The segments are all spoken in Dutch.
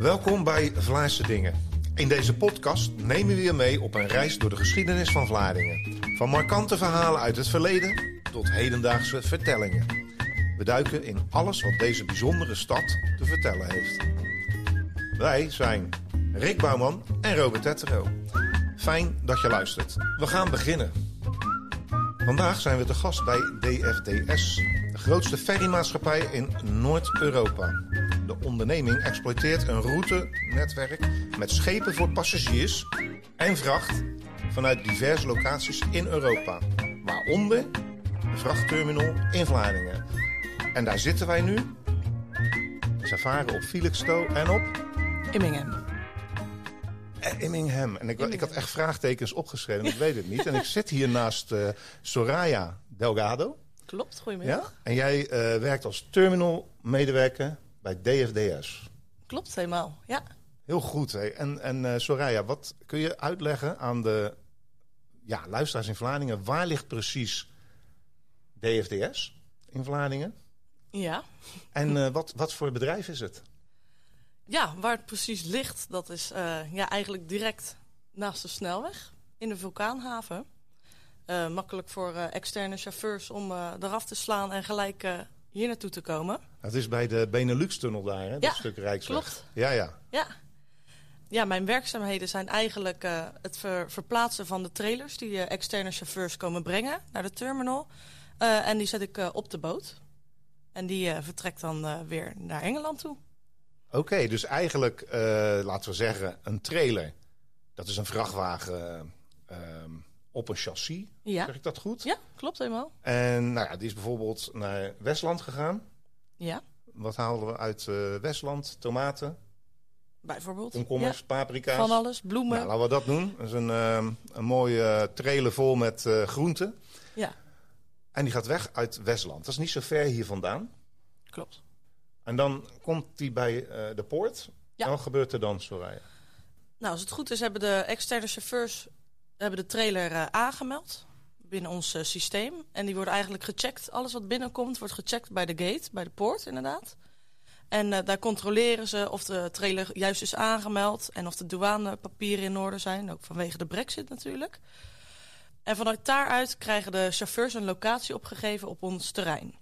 Welkom bij Vlaarse Dingen. In deze podcast nemen we je mee op een reis door de geschiedenis van Vlaardingen. Van markante verhalen uit het verleden tot hedendaagse vertellingen. We duiken in alles wat deze bijzondere stad te vertellen heeft. Wij zijn Rick Bouwman en Robert Tettero. Fijn dat je luistert. We gaan beginnen. Vandaag zijn we te gast bij DFDS, de grootste ferrymaatschappij in Noord-Europa. De onderneming exploiteert een routenetwerk met schepen voor passagiers en vracht vanuit diverse locaties in Europa, waaronder de vrachtterminal in Vlaardingen. En daar zitten wij nu. Ze varen op Felixstowe en op Immingham. Eh, Immingham. En ik, ik had echt vraagtekens opgeschreven, ik weet het niet. En ik zit hier naast eh, Soraya Delgado. Klopt, Ja? goedemiddag. En jij eh, werkt als terminalmedewerker bij DFDS. Klopt helemaal, ja. Heel goed. Hè? En, en eh, Soraya, wat kun je uitleggen aan de ja, luisteraars in Vlaardingen? Waar ligt precies DFDS in Vlaardingen? Ja. En eh, wat, wat voor bedrijf is het? Ja, waar het precies ligt, dat is eh, ja, eigenlijk direct naast de snelweg in de vulkaanhaven. Makkelijk voor externe chauffeurs om eraf te slaan en gelijk hier naartoe te komen. Het is bij de Benelux-tunnel daar, hè? dat Ja, stuk Rijksweg. klopt. Ja, ja. Ja. Ja, mijn werkzaamheden zijn eigenlijk eh, het ver- verplaatsen van de trailers die eh, externe chauffeurs komen brengen naar de terminal. Eh, en die zet ik op de boot. En die vertrekt dan weer naar Engeland toe. Oké, dus eigenlijk, laten we zeggen, een trailer. Dat is een vrachtwagen ehm, op een chassis. Ja. Zeg ik dat goed? Ja, klopt helemaal. En nou ja, die is bijvoorbeeld naar Westland gegaan. Ja, Wat halen we uit eh, Westland? Tomaten, bijvoorbeeld. komkommers, paprika's. Ja, van alles, bloemen. Nou, laten we dat doen. Dat is een, ehm, een mooie eh, trailer vol met eh, groenten. Ja, En die gaat weg uit Westland. Dat is niet zo ver hier vandaan. klopt. En dan komt die bij de poort. Ja. En wat gebeurt er dan, Soraya? Nou, als het goed is, hebben de externe chauffeurs hebben de trailer eh, aangemeld binnen ons eh, systeem. En die worden eigenlijk gecheckt. Alles wat binnenkomt wordt gecheckt bij de gate, bij de poort inderdaad. En eh, daar controleren ze of de trailer juist is aangemeld en of de douanepapieren in orde zijn. Ook vanwege de brexit natuurlijk. En vanuit daaruit krijgen de chauffeurs een locatie opgegeven op ons terrein.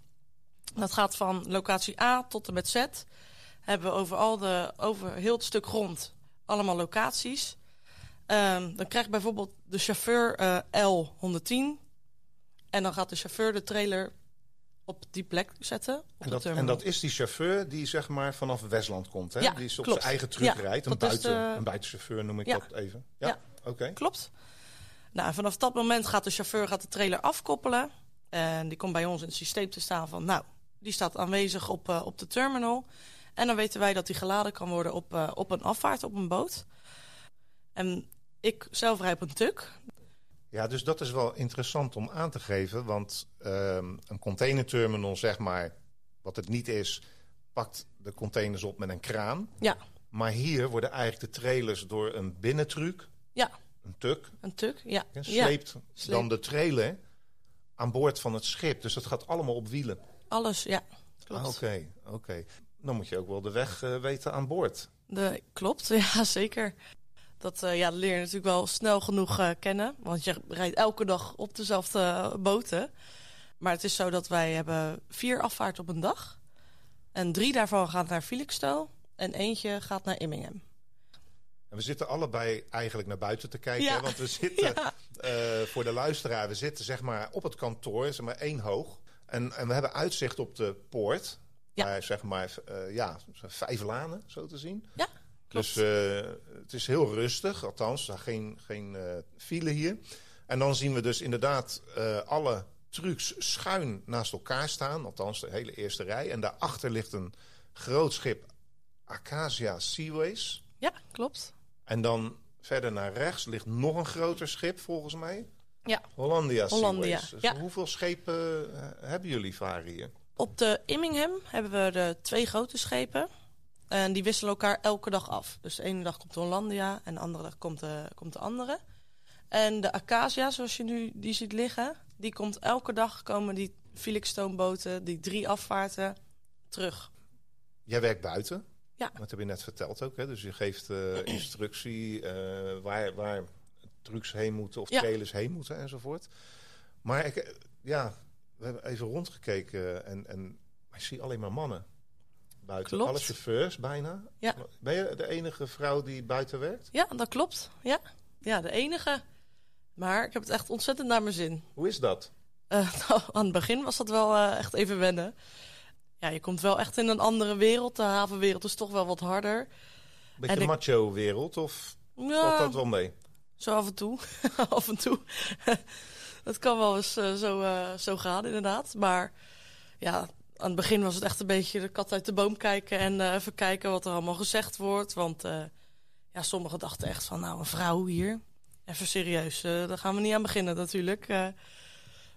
Dat gaat van locatie A tot en met Z. Hebben we over, al de, over heel het stuk grond allemaal locaties. Ehm, dan krijgt bijvoorbeeld de chauffeur eh, L110. En dan gaat de chauffeur de trailer op die plek zetten. Op En de dat, en dat is die chauffeur die zeg maar vanaf Westland komt. Hè? Ja, die is op klopt. zijn eigen truck Ja, rijdt. Een, buiten, de- een buitenchauffeur noem ik Ja. dat even. Ja, Ja. oké. Klopt. Nou, en vanaf dat moment gaat de chauffeur gaat de trailer afkoppelen. En die komt bij ons in het systeem te staan van... nou, die staat aanwezig op, eh, op de terminal. En dan weten wij dat die geladen kan worden op, eh, op een afvaart, op een boot. En ik zelf rijd op een tuk. Ja, dus dat is wel interessant om aan te geven. Want ehm, een containerterminal, zeg maar, wat het niet is, pakt de containers op met een kraan. Ja, Maar hier worden eigenlijk de trailers door een binnentruc, ja, een tuk, een tuk. Ja, ja. sleept dan de trailer aan boord van het schip. Dus dat gaat allemaal op wielen. alles, ja. Klopt. Ah, Oké, oké. Dan moet je ook wel de weg eh, weten aan boord. De, klopt, ja, zeker. Dat eh, ja, leer je natuurlijk wel snel genoeg eh, kennen. Want je rijdt elke dag op dezelfde boten. Maar het is zo dat wij hebben vier afvaarten op een dag. En drie daarvan gaan naar Felixstowe. En eentje gaat naar Immingham. En we zitten allebei eigenlijk naar buiten te kijken. Ja. hè, Want we zitten, Ja. eh, voor de luisteraar, we zitten zeg maar op het kantoor, zeg maar één hoog. En, en we hebben uitzicht op de poort. Ja. Zeg maar, ja, vijf lanen, zo te zien. Ja, klopt. Dus eh, het is heel rustig, althans, geen, geen eh, file hier. En dan zien we dus inderdaad eh, alle trucks schuin naast elkaar staan. Althans, de hele eerste rij. En daarachter ligt een groot schip, Acacia Seaways. ja, klopt. En dan verder naar rechts ligt nog een groter schip, volgens mij. Ja. Hollandia Hollandia, Seaways. Dus ja. Hoeveel schepen hebben jullie varen hier? Op de Immingham hebben we de twee grote schepen. En die wisselen elkaar elke dag af. Dus de ene dag komt de Hollandia en de andere dag komt de, komt de andere. En de Acacia, zoals je nu die ziet liggen, die komt elke dag komen die Felixstoomboten, die drie afvaarten, terug. Jij werkt buiten. Ja. Dat heb je net verteld ook. Hè? Dus je geeft eh, instructie eh, waar, waar trucks heen moeten of Ja. trailers heen moeten enzovoort. Maar ik, eh, ja, we hebben even rondgekeken en, en ik zie alleen maar mannen buiten. Klopt. Alle chauffeurs bijna. Ja. Ben je de enige vrouw die buiten werkt? Ja, dat klopt. Ja. ja, de enige. Maar ik heb het echt ontzettend naar mijn zin. Hoe is dat? Eh, nou, aan het begin was dat wel eh, echt even wennen. Ja, je komt wel echt in een andere wereld. De havenwereld is toch wel wat harder. Beetje En macho-wereld of valt Ja, dat wel mee? zo af en toe. af en toe. Het kan wel eens eh, zo, zo gaan, inderdaad. Maar ja, aan het begin was het echt een beetje de kat uit de boom kijken... en eh, even kijken wat er allemaal gezegd wordt. Want eh, ja, sommigen dachten echt van, nou, een vrouw hier. Even serieus, eh, daar gaan we niet aan beginnen natuurlijk.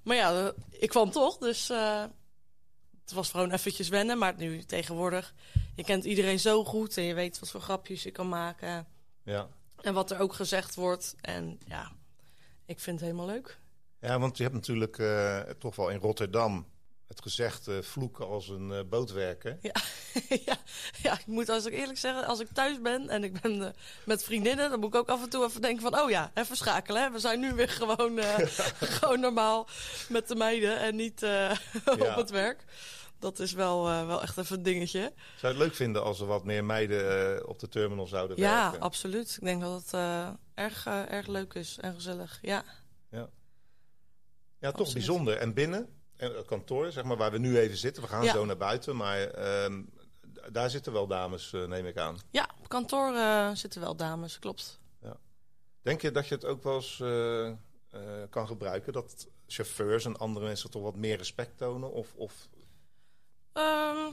Maar ja, ik kwam toch, dus... het was gewoon eventjes wennen, maar nu tegenwoordig... Je kent iedereen zo goed en je weet wat voor grapjes je kan maken... Ja. En wat er ook gezegd wordt. En ja, ik vind het helemaal leuk. Ja, want je hebt natuurlijk toch wel in Rotterdam het gezegd eh, vloeken als een eh, bootwerker. ja, ja, ik moet als ik eerlijk zeggen, als ik thuis ben en ik ben eh, met vriendinnen, dan moet ik ook af en toe even denken van, oh ja, even schakelen. Hè? We zijn nu weer gewoon, gewoon normaal met de meiden en niet Ja. op het werk. Dat is wel, wel echt even een dingetje. Zou je het leuk vinden als er wat meer meiden op de terminal zouden Ja, werken? absoluut. Ik denk dat het erg, erg leuk is en gezellig. Ja, Ja, toch Absoluut. bijzonder. En binnen, kantoor, zeg maar, waar we nu even zitten. We gaan Ja. zo naar buiten, maar ehm, daar zitten wel dames, eh, neem ik aan. ja op kantoor eh, zitten wel dames, klopt. Denk je dat je het ook wel eens eh, eh, kan gebruiken? Dat chauffeurs en andere mensen toch wat meer respect tonen? Of, of Ehm,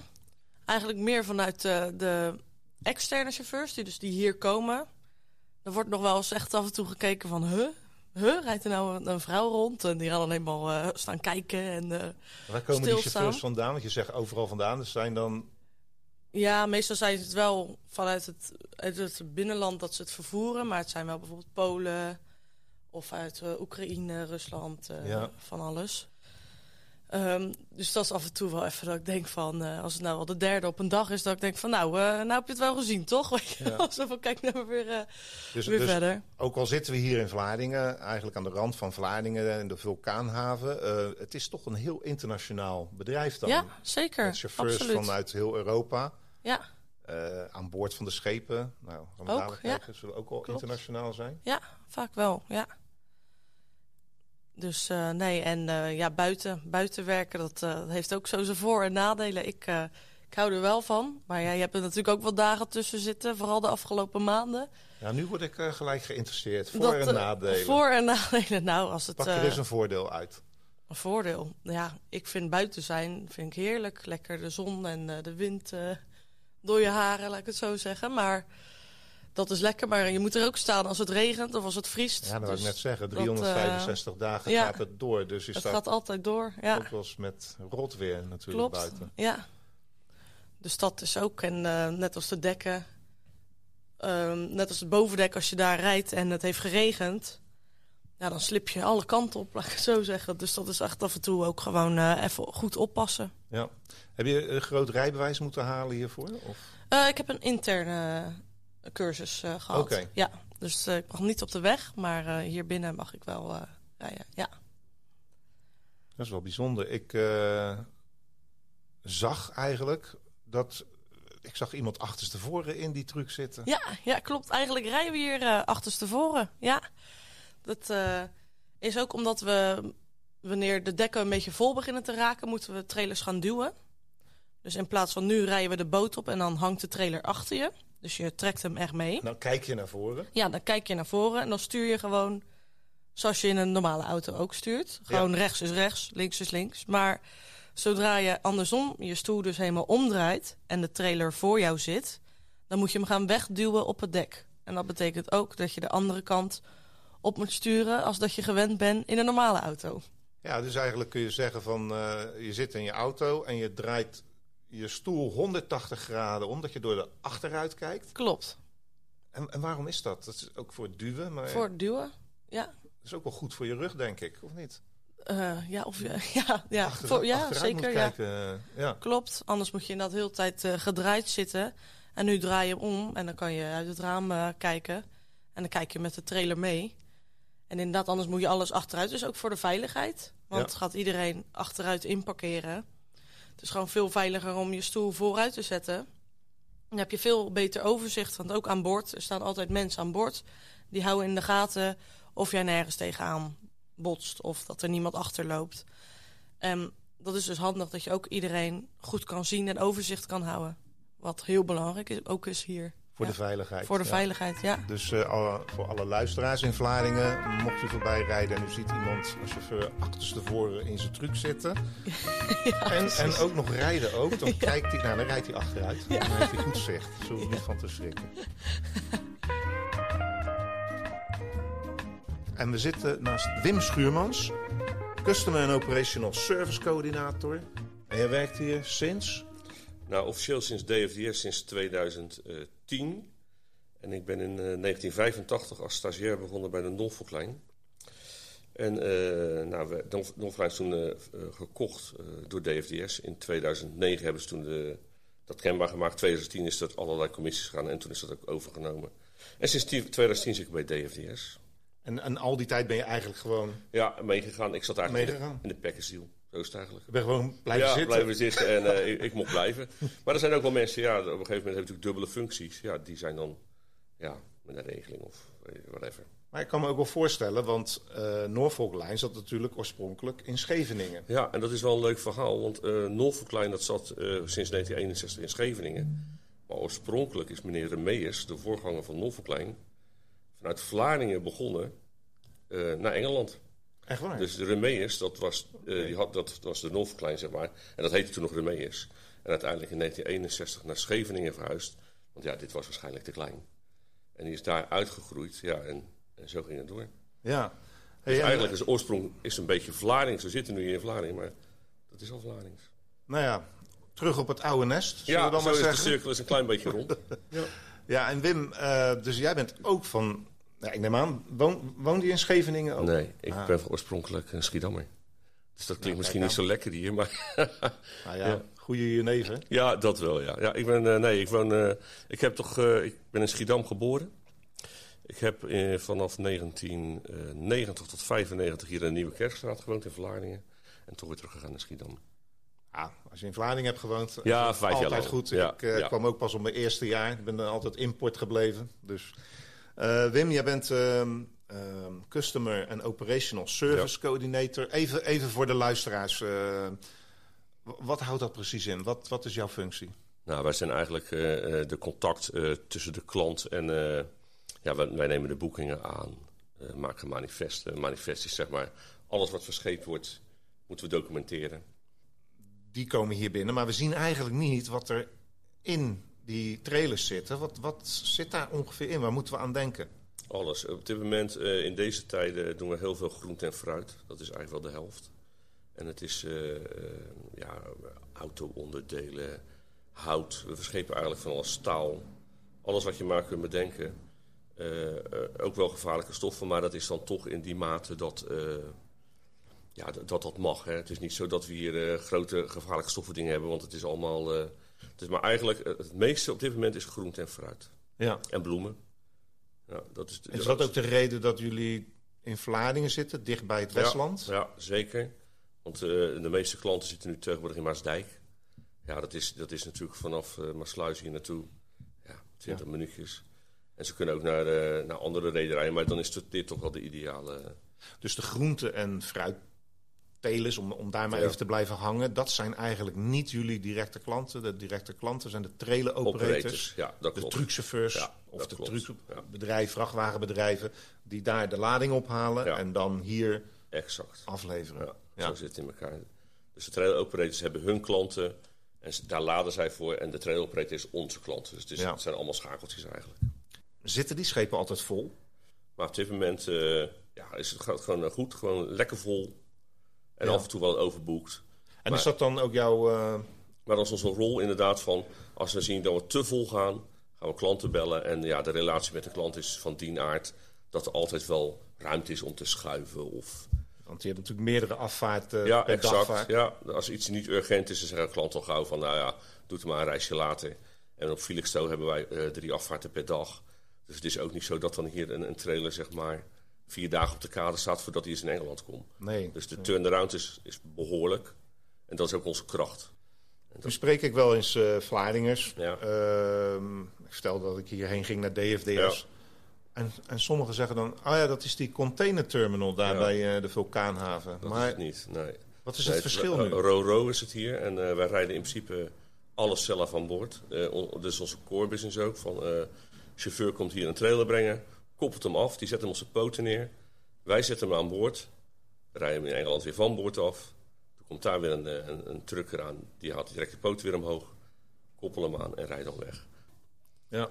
eigenlijk meer vanuit de, de externe chauffeurs, die dus die hier komen. Er wordt nog wel eens echt af en toe gekeken van, huh? Huh? Rijdt er nou een, een vrouw rond? En die gaan dan helemaal eh, staan kijken. En, eh, waar komen die chauffeurs vandaan? Want je zegt overal vandaan. Dus zijn dan... ja, meestal zijn het wel vanuit het, uit het binnenland dat ze het vervoeren. Maar het zijn wel bijvoorbeeld Polen of uit eh, Oekraïne, Rusland, Ja. van alles. Ehm, dus dat is af en toe wel even dat ik denk van, eh, als het nou al de derde op een dag is, dat ik denk van, nou, eh, nou heb je het wel gezien, toch? Weet je Ja. Zo van, kijk nou weer, eh, Dus, weer dus verder. ook al zitten we hier in Vlaardingen, eigenlijk aan de rand van Vlaardingen in de vulkaanhaven. het is toch een heel internationaal bedrijf dan. Ja, zeker. Met chauffeurs Absoluut. vanuit heel Europa. Ja, aan boord van de schepen. Nou, gaan we Ook, ja. Zullen ook al Klopt. internationaal zijn? ja, vaak wel, ja. Dus eh, nee, en eh, ja, buiten, buiten werken, dat, eh, dat heeft ook zo zijn voor- en nadelen. Ik, ik hou er wel van. Maar ja, je hebt er natuurlijk ook wat dagen tussen zitten, vooral de afgelopen maanden. Ja, nu word ik gelijk geïnteresseerd. Voor- Dat, en nadelen. Voor- en nadelen. Nou, als het Pak er eens een voordeel uit. een voordeel. Ja, ik vind buiten zijn vind ik heerlijk. Lekker de zon en de wind door je haren, laat ik het zo zeggen. Maar dat is lekker. Maar je moet er ook staan als het regent of als het vriest. Ja, dat wou ik Dus net zeggen. dat, 365 dagen ja. gaat het door. Dus je het staat gaat altijd door. Ja, ook wel eens met rot weer natuurlijk klopt. buiten. Ja. Dus dat is ook. En eh, net als de dekken. ehm, net als het bovendek, als je daar rijdt en het heeft geregend. Ja, dan slip je alle kanten op, laat ik het zo zeggen. Dus dat is echt af en toe ook gewoon eh, even goed oppassen. Ja. Heb je een groot rijbewijs moeten halen hiervoor? Of? Eh, ik heb een interne cursus eh, gehad. Ja, dus eh, ik mag niet op de weg, maar eh, hier binnen mag ik wel rijden. Ja. Dat is wel bijzonder. Ik zag eigenlijk dat... Ik zag iemand achterstevoren in die truck zitten. Ja, ja, klopt. Eigenlijk rijden we hier eh achterstevoren. Ja, dat is ook omdat we, wanneer de dekken een beetje vol beginnen te raken, moeten we trailers gaan duwen. Dus in plaats van nu rijden we de boot op en dan hangt de trailer achter je. Dus je trekt hem echt mee. Nou, kijk je naar voren. Ja, dan kijk je naar voren en dan stuur je gewoon zoals je in een normale auto ook stuurt. Gewoon rechts is rechts, links is links. Maar zodra je andersom je stoel dus helemaal omdraait en de trailer voor jou zit, dan moet je hem gaan wegduwen op het dek. En dat betekent ook dat je de andere kant op moet sturen als dat je gewend bent in een normale auto. Ja, dus eigenlijk kun je zeggen van... eh, je zit in je auto en je draait je stoel 180 graden om... dat je door de achteruit kijkt. Klopt. En, en waarom is dat? Dat is ook voor het duwen, maar Voor het duwen. Ja, dat is ook wel goed voor je rug, denk ik, of niet? Eh, ja, of, ja, ja, Achter- voor, ja zeker. moet Ja. kijken. eh, ja. Klopt, anders moet je inderdaad heel de tijd eh, gedraaid zitten. En nu draai je hem om en dan kan je uit het raam kijken. En dan kijk je met de trailer mee. En inderdaad, anders moet je alles achteruit. Dus ook voor de veiligheid. Want Ja. gaat iedereen achteruit inparkeren. Het is gewoon veel veiliger om je stoel vooruit te zetten. Dan heb je veel beter overzicht. Want ook aan boord, er staan altijd mensen aan boord. Die houden in de gaten of jij nergens tegenaan botst. Of dat er niemand achter loopt. En dat is dus handig dat je ook iedereen goed kan zien en overzicht kan houden. Wat heel belangrijk is, ook is hier. Voor Ja. de veiligheid. Voor de ja. veiligheid, ja. Dus eh, alle- voor alle luisteraars in Vlaardingen, mocht u voorbij rijden en u ziet iemand als chauffeur achterstevoren in zijn truck zitten. en, en ook nog rijden ook, dan kijkt hij, nou dan rijdt hij achteruit. Dan heeft hij goed zicht. We niet van te schrikken. En we zitten naast Wim Schuurmans, Customer and Operational Service Coördinator. En jij werkt hier sinds? Nou, officieel sinds DFDS sinds 2010. En ik ben in eh, 1985 als stagiair begonnen bij de Norfolk-lijn. En eh nou, we- Norfolk-lijn is toen eh, eh, gekocht eh, door DFDS. In 2009 hebben ze toen de, dat kenbaar gemaakt. 2010 is dat allerlei commissies gegaan en toen is dat ook overgenomen. En sinds 10 2010 zit ik bij DFDS. En, en al die tijd ben je eigenlijk gewoon, Ja, meegegaan. Ik zat eigenlijk in de, in de package deal. Zo is het eigenlijk. je bent gewoon blijven ja, zitten. blijven zitten en eh, ik, ik mocht blijven. Maar er zijn ook wel mensen, ja, op een gegeven moment hebben natuurlijk dubbele functies. Ja, die zijn dan, ja, met een regeling of eh, whatever. Maar ik kan me ook wel voorstellen, want eh Norfolk Line zat natuurlijk oorspronkelijk in Scheveningen. Ja, en dat is wel een leuk verhaal, want eh Norfolk Line dat zat sinds 1961 in Scheveningen. Maar oorspronkelijk is meneer Remeers, de voorganger van Norfolk Line, vanuit Vlaardingen begonnen naar Engeland. Echt waar? Dus de Remeers, dat was, eh, die had, dat was de Norfolk Line, zeg maar. En dat heette toen nog Remeers. En uiteindelijk in 1961 naar Scheveningen verhuisd. Want ja, dit was waarschijnlijk te klein. En die is daar uitgegroeid, ja, en, en zo ging het door. ja. Hey, Dus en- eigenlijk is de oorsprong is een beetje Vlaardings. We zitten nu hier in Vlaardingen, maar dat is al Vlaardings. Nou ja, terug op het oude nest, Ja, we dan zo maar is de cirkel is een klein beetje rond. ja. Ja, en Wim, eh, dus jij bent ook van, nou, ik neem aan, woon, woonde je in Scheveningen ook? Nee, ik Ah. ben oorspronkelijk een Schiedammer. Dus dat klinkt misschien niet zo lekker hier, maar Nou ja, Ja. goede jenever. Ja, dat wel, ja. ja ik ben, eh, nee, ik woon, eh, ik heb toch, eh, ik ben in Schiedam geboren. Ik heb vanaf 1990 tot 95 hier in de Nieuwe Kerkstraat gewoond in Vlaardingen. En toen weer teruggegaan naar Schiedam. Ja, als je in Vlaardingen hebt gewoond, Ja, vijf jaar altijd goed. Ja, ik ja. kwam ook pas op mijn eerste jaar. Ik ben altijd import gebleven. Dus, Wim, jij bent ehm, ehm, Customer and Operational Service Coördinator. Even, even voor de luisteraars. eh, wat houdt dat precies in? Wat, wat is jouw functie? Nou, wij zijn eigenlijk eh, eh, de contact eh, tussen de klant en... eh, ja, wij, wij nemen de boekingen aan, eh, maken manifesten, manifesties, zeg maar. Alles wat verscheept wordt, moeten we documenteren. Die komen hier binnen, maar we zien eigenlijk niet wat er in die trailers zit. Wat, wat zit daar ongeveer in? Waar moeten we aan denken? Alles. Op dit moment, eh, in deze tijden, doen we heel veel groente en fruit. Dat is eigenlijk wel de helft. En het is eh, eh, ja, auto-onderdelen, hout. We verschepen eigenlijk van alles staal. Alles wat je maar kunt bedenken. Ook wel gevaarlijke stoffen, maar dat is dan toch in die mate dat ja, dat, dat mag. Hè. Het is niet zo dat we hier grote gevaarlijke stoffen dingen hebben, want het is allemaal. Is maar eigenlijk eh, het meeste op dit moment is groente en fruit. Ja. En bloemen. Ja, dat is, Is dat ook de reden dat jullie in Vlaardingen zitten, dicht bij het Westland? Ja, ja, zeker. Want eh, de meeste klanten zitten nu tegenwoordig in Maasdijk. Ja, dat is, dat is natuurlijk vanaf uh, Maasluis hier naartoe. Ja, 20 minuutjes. En ze kunnen ook naar, uh, naar andere rederijen, maar dan is dit, toch wel de ideale. Dus de groente- en fruittelers, om, om daar maar Ja. even te blijven hangen, dat zijn eigenlijk niet jullie directe klanten. De directe klanten zijn de trailer operators, Operators, ja, dat de klopt. truckchauffeurs Ja, of de truckbedrijven, vrachtwagenbedrijven, die daar de lading ophalen en dan hier Exact. afleveren. Zo zit het in elkaar. Dus de trailer operators hebben hun klanten en daar laden zij voor. En de trailer operator is onze klant. Dus het, is, Ja. het zijn allemaal schakeltjes eigenlijk. Zitten die schepen altijd vol? Maar op dit moment eh, ja, is het gaat gewoon goed. Gewoon lekker vol. En Ja. af en toe wel overboekt. En Maar- is dat dan ook jouw... eh, Maar dat is onze rol inderdaad van... als we zien dat we te vol gaan, gaan we klanten bellen. En ja, de relatie met de klant is van die aard... dat er altijd wel ruimte is om te schuiven. Of, want je hebt natuurlijk meerdere afvaarten ja, per dag exact. vaak. Ja, als iets niet urgent is, dan zeggen de klant al gauw van... nou ja, doe het maar een reisje later. En op Felixstowe hebben wij eh, drie afvaarten per dag. Dus het is ook niet zo dat dan hier een, een trailer zeg maar vier dagen op de kade staat voordat hij eens in Engeland komt. Nee. Dus de turnaround is, is behoorlijk. En dat is ook onze kracht. Nu spreek ik wel eens eh Vlaardingers. Ja. Ehm, ik vertelde dat ik hierheen ging naar DFDS. En, en sommigen zeggen dan, ah ja, dat is die containerterminal daar Ja. bij eh, de vulkaanhaven. Dat maar is het niet, nee. wat is Nee, het verschil nu? Ro-ro is het hier. En eh, wij rijden in principe alles zelf aan boord. Eh, dus onze core business ook. Van, eh, chauffeur komt hier een trailer brengen. Koppelt hem af. Die zet hem op zijn poten neer. Wij zetten hem aan boord. Rijden hem in Engeland weer van boord af. Dan komt daar weer een, eh, een, een trucker aan. Die haalt direct de poot weer omhoog. Koppel hem aan en rijdt dan weg. Ja.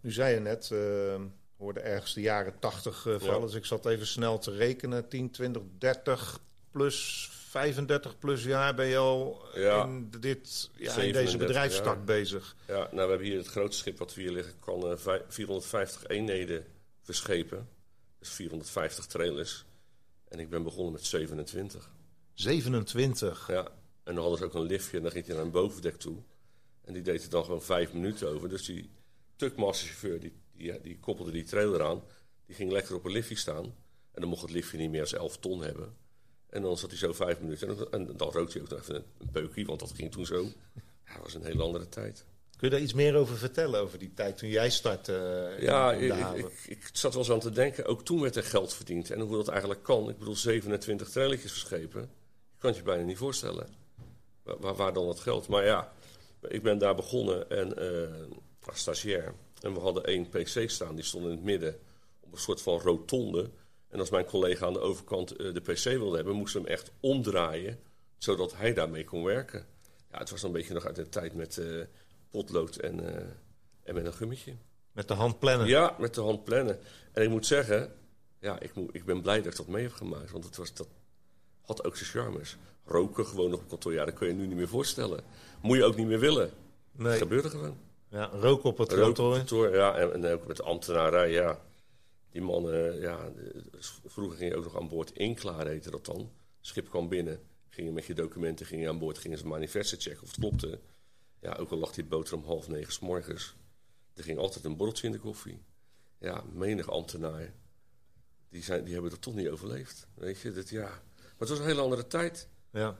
Nu zei je net, eh hoorde ergens de jaren 80 eh vallen. Ja. Dus ik zat even snel te rekenen. 10, 20, 30 plus 35 plus jaar ben je al Ja. in, dit, ja, in 37 deze bedrijfstak jaar. bezig. Ja, nou, we hebben hier het grootste schip wat we hier liggen. Kan vij- 450 eenheden verschepen. Dus 450 trailers. En ik ben begonnen met 27. 27. Ja, en dan hadden ze ook een liftje en dan ging hij naar een bovendek toe. En die deed er dan gewoon vijf minuten over. Dus die tukmasterchauffeur, die, die, die koppelde die trailer aan. Die ging lekker op een liftje staan. En dan mocht het liftje niet meer als 11 ton hebben. En dan zat hij zo vijf minuten. En, dan- en dan rookte hij ook nog even een, een peukje, want dat ging toen zo. Ja, dat was een hele andere tijd. Kun je daar iets meer over vertellen, over die tijd toen jij startte eh, Ja, ik, ik, ik zat wel eens aan te denken. Ook toen werd er geld verdiend. En hoe dat eigenlijk kan. Ik bedoel, 27 trailertjes verschepen. Je kan het je bijna niet voorstellen. Waar, waar, dan dat geld? Maar ja, ik ben daar begonnen en, eh, als stagiair. En we hadden één PC staan. Die stond in het midden op een soort van rotonde. En als mijn collega aan de overkant eh, de PC wilde hebben, moesten we hem echt omdraaien. Zodat hij daarmee kon werken. Ja, het was een beetje nog uit de tijd met potlood en, eh, en met een gummetje. Met de hand plannen. Ja, met de hand plannen. En ik moet zeggen, ja, ik, moet, ik ben blij dat ik dat mee heb gemaakt. Want het was, dat had ook zijn charmes. Roken gewoon op kantoor, ja, dat kun je nu niet meer voorstellen. Moet je ook niet meer willen. Nee. Dat gebeurde gewoon. Ja, rook op het Roken op kantoor. kantoor, ja. En, en ook met de ambtenarij, ja. Die mannen, ja. Vroeger ging je ook nog aan boord inklaar, heette dat dan. Schip kwam binnen, gingen met je documenten, gingen aan boord, gingen ze manifesten checken of het klopte. Ja, ook al lag die boter om half negen 's morgens. Er ging altijd een borreltje in de koffie. Ja, menig ambtenaar. Die, zijn, die hebben dat toch niet overleefd. Weet je, dat, ja. Maar het was een hele andere tijd. Ja.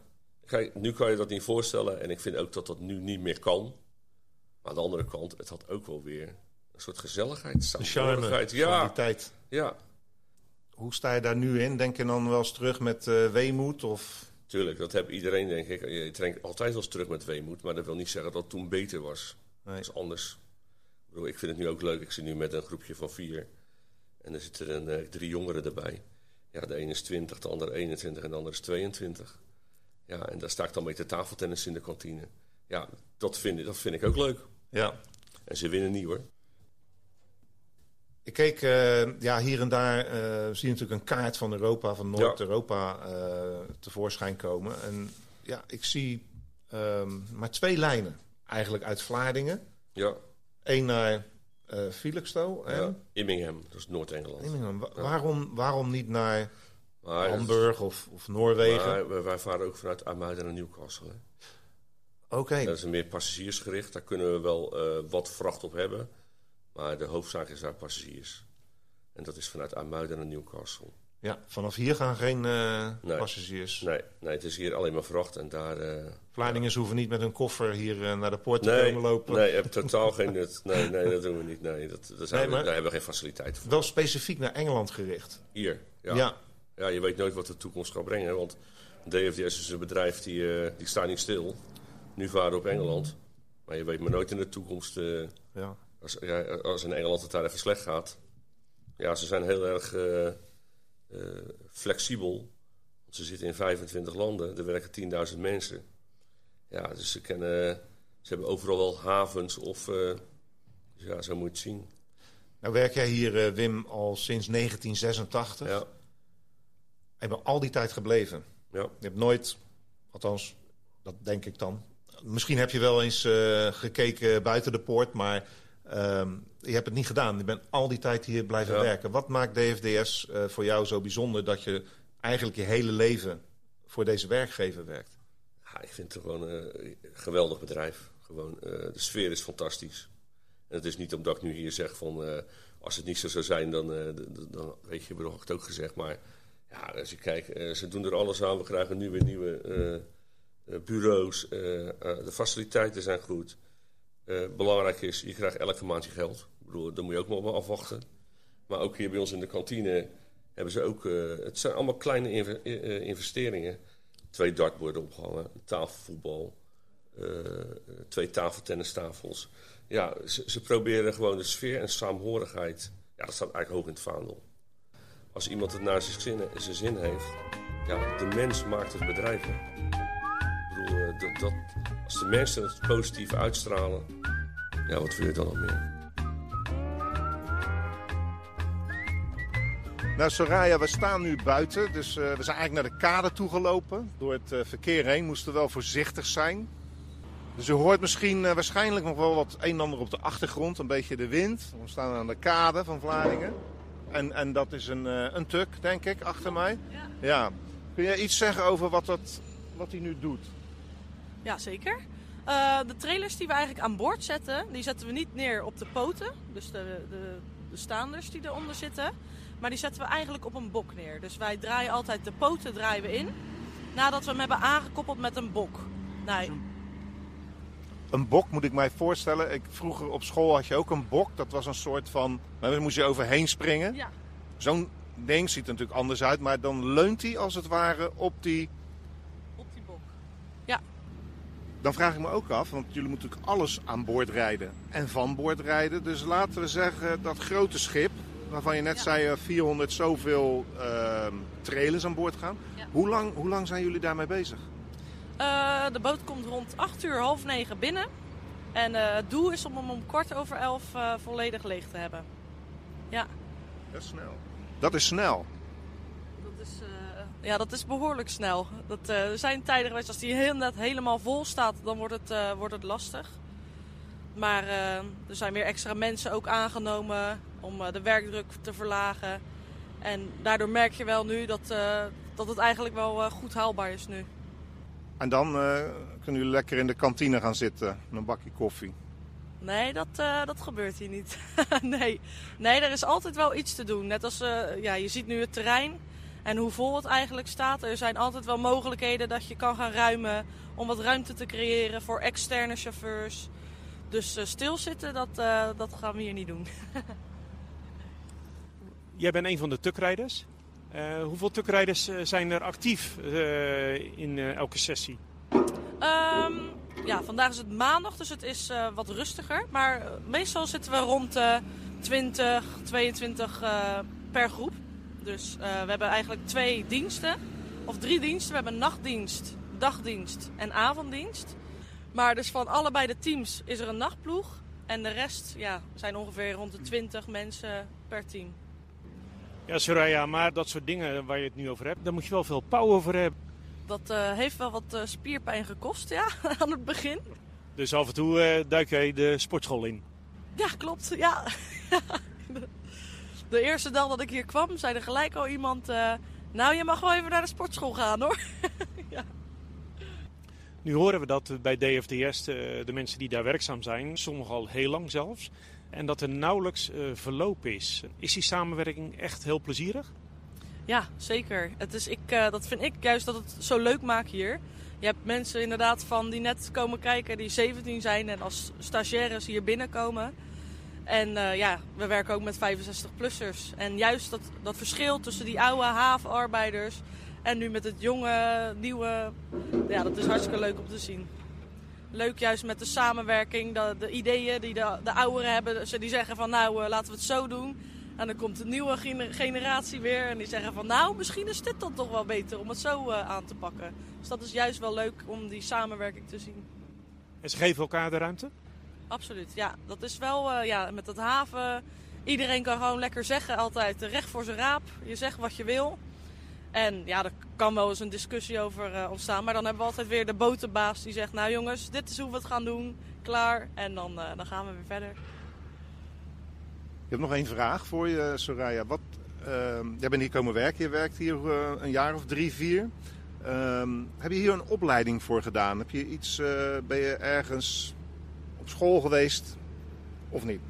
Kijk, nu kan je dat niet voorstellen. En ik vind ook dat dat nu niet meer kan. Maar aan de andere kant, het had ook wel weer een soort gezelligheid. Charme samenhorigheid. van Ja, die tijd. ja, Hoe sta je daar nu in? Denk je dan wel eens terug met eh, weemoed? Of... tuurlijk. Dat heb iedereen, denk ik. Je trekt altijd wel eens terug met weemoed. Maar dat wil niet zeggen dat het toen beter was. Nee. Dat is anders. Ik, bedoel, ik vind het nu ook leuk. Ik zit nu met een groepje van vier. En er zitten een, eh, drie jongeren erbij. Ja, de ene is 20, de andere 21 en de andere is 22. Ja, en daar sta ik dan mee te tafeltennis in de kantine. Ja, dat vind, ik- dat vind ik ook leuk. Ja. En ze winnen niet hoor. Ik keek eh, ja, hier en daar, eh, zie je natuurlijk een kaart van Europa, van Noord-Europa eh, tevoorschijn komen. En ja, ik zie ehm, maar twee lijnen eigenlijk uit Vlaardingen. Ja, Eén naar eh Felixstowe en ja. Immingham, dat is Noord-Engeland. Immingham. Wa- waarom, waarom niet naar Maar, Hamburg of, of Noorwegen? maar wij, wij varen ook vanuit Amuiden naar Newcastle. Oké, Dat is een meer passagiersgericht. Daar kunnen we wel wat vracht op hebben. Maar de hoofdzaak is daar passagiers. En dat is vanuit Amuiden naar Newcastle. ja, vanaf hier gaan geen eh, Nee. passagiers. Nee, nee, het is hier alleen maar vracht. En daar... Vlaardingers hoeven niet met hun koffer hier eh, naar de poort te nee, komen lopen. nee, je hebt totaal geen nut. Nee, nee, dat doen we niet. Nee, dat, dat zijn Nee, we- maar- daar hebben we geen faciliteiten voor. Wel specifiek naar Engeland gericht. Hier, ja. ja. Ja, je weet nooit wat de toekomst gaat brengen. Want DFDS is een bedrijf die, die staat niet stil. Nu varen we op Engeland. Maar je weet maar nooit in de toekomst... ja. Als, ja, als in Engeland het daar even slecht gaat. Ja, ze zijn heel erg eh, eh, flexibel. Want ze zitten in 25 landen. Er werken 10.000 mensen. Ja, dus ze, kennen, ze hebben overal wel havens of... eh, dus ja, zo moet je het zien. Nou werk jij hier, Wim, al sinds 1986. Ja, Je bent al die tijd gebleven. ja. Je hebt nooit, althans, dat denk ik dan. Misschien heb je wel eens gekeken buiten de poort, maar ehm, je hebt het niet gedaan. Je bent al die tijd hier blijven Ja. werken. Wat maakt DFDS eh, voor jou zo bijzonder dat je eigenlijk je hele leven voor deze werkgever werkt? Ja, ik vind het gewoon eh, een geweldig bedrijf. Gewoon, eh, de sfeer is fantastisch. En het is niet omdat ik nu hier zeg van... eh, als het niet zo zou zijn, dan, eh, dan weet je, heb ik het ook gezegd. Maar ja, als je kijkt, eh, ze doen er alles aan. We krijgen nu weer nieuwe eh, eh, bureaus. eh, eh, de faciliteiten zijn goed. Eh, belangrijk is, je krijgt elke maand je geld. Ik bedoel, daar moet je ook nog wel afwachten. Maar ook hier bij ons in de kantine hebben ze ook... eh, het zijn allemaal kleine eh, investeringen. Twee dartborden opgehangen, tafelvoetbal, twee tafeltennistafels. Ja, ze, ze proberen gewoon de sfeer en saamhorigheid... Ja, dat staat eigenlijk hoog in het vaandel. Als iemand het naar zijn zin, zijn zin heeft... Ja, de mens maakt het bedrijf. Bedoel, eh, dat, dat, als de mensen het positief uitstralen... Ja, wat wil je dan nog meer? Nou, Soraya, we staan nu buiten. Dus eh, we zijn eigenlijk naar de kade toegelopen. Door het eh, verkeer heen moesten we wel voorzichtig zijn. Dus u hoort misschien eh, waarschijnlijk nog wel wat een en ander op de achtergrond. Een beetje de wind. We staan aan de kade van Vlaardingen. En, en dat is een, eh, een tuk, denk ik, achter mij. Ja. Ja. Kun je iets zeggen over wat, dat, wat hij nu doet? Ja, zeker. Eh, de trailers die we eigenlijk aan boord zetten, die zetten we niet neer op de poten. Dus de, de, de staanders die eronder zitten. Maar die zetten we eigenlijk op een bok neer. Dus wij draaien altijd de poten draaien we in. Nadat we hem hebben aangekoppeld met een bok. Nou, Een bok moet ik mij voorstellen. Ik, vroeger op school had je ook een bok. Dat was een soort van. Daar moest je overheen springen. ja, Zo'n ding ziet er natuurlijk anders uit. Maar dan leunt hij als het ware op die. op die bok. Dan vraag ik me ook af, want jullie moeten natuurlijk alles aan boord rijden en van boord rijden. Dus laten we zeggen dat grote schip, waarvan je net Ja. zei eh, 400 zoveel ehm, trailers aan boord gaan. Ja. Hoe, lang, hoe lang zijn jullie daarmee bezig? Eh, de boot komt rond 8 uur, half 9 binnen. En eh, het doel is om hem om kwart over 11 eh, volledig leeg te hebben. Ja, Dat is snel. Dat is snel. Ja, dat is behoorlijk snel. Dat, eh, er zijn tijden geweest, als die inderdaad helemaal vol staat, dan wordt het, eh, wordt het lastig. Maar eh, er zijn weer extra mensen ook aangenomen om de werkdruk te verlagen. En daardoor merk je wel nu dat, dat het eigenlijk wel goed haalbaar is nu. En dan kunnen jullie lekker in de kantine gaan zitten een bakje koffie. Nee, dat, dat gebeurt hier niet. nee. nee, er is altijd wel iets te doen. Net als ja, je ziet nu het terrein en hoe vol het eigenlijk staat. Er zijn altijd wel mogelijkheden dat je kan gaan ruimen om wat ruimte te creëren voor externe chauffeurs. Dus eh, stilzitten, dat, eh, dat gaan we hier niet doen. Jij bent een van de tukrijders. Eh, hoeveel tukrijders zijn er actief in elke sessie? Ehm, ja, vandaag is het maandag, dus het is wat rustiger. Maar meestal zitten we rond de 20, 22 eh, per groep. Dus eh, we hebben eigenlijk twee diensten, of drie diensten. We hebben nachtdienst, dagdienst en avonddienst. Maar dus van allebei de teams is er een nachtploeg. En de rest ja, zijn ongeveer rond de 20 mensen per team. Ja, Soraya, maar dat soort dingen waar je het nu over hebt, daar moet je wel veel power voor hebben. Dat eh, heeft wel wat eh, spierpijn gekost, ja, aan het begin. Dus af en toe duik jij de sportschool in. Ja, klopt. Ja. De eerste dag dat ik hier kwam, zei er gelijk al iemand... eh, nou, je mag wel even naar de sportschool gaan, hoor. Nu horen we dat bij DFDS eh, de mensen die daar werkzaam zijn, sommigen al heel lang zelfs, en dat er nauwelijks eh, verloop is. Is die samenwerking echt heel plezierig? Ja, zeker. Het is, ik, dat vind ik juist dat het zo leuk maakt hier. Je hebt mensen inderdaad van die net komen kijken, die 17 zijn en als stagiaires hier binnenkomen. En eh, ja, we werken ook met 65-plussers. En juist dat, dat verschil tussen die oude havenarbeiders en nu met het jonge, nieuwe, ja, dat is hartstikke leuk om te zien. Leuk juist met de samenwerking, de, de ideeën die de, de ouderen hebben. Ze die zeggen van nou, eh, laten we het zo doen. En dan komt de nieuwe gene- generatie weer en die zeggen van nou, misschien is dit dan toch wel beter om het zo eh, aan te pakken. Dus dat is juist wel leuk om die samenwerking te zien. En ze geven elkaar de ruimte? Absoluut, ja. Dat is wel, eh, ja, met dat haven. Iedereen kan gewoon lekker zeggen altijd, eh, recht voor zijn raap. Je zegt wat je wil. En ja, er kan wel eens een discussie over eh, ontstaan. Maar dan hebben we altijd weer de botenbaas die zegt, nou jongens, dit is hoe we het gaan doen. Klaar. En dan, dan gaan we weer verder. Ik heb nog één vraag voor je, Soraya. Wat, ehm, jij bent hier komen werken. Je werkt hier een jaar of drie, vier. Ehm, heb je hier een opleiding voor gedaan? Heb je iets, ben je ergens op school geweest of niet?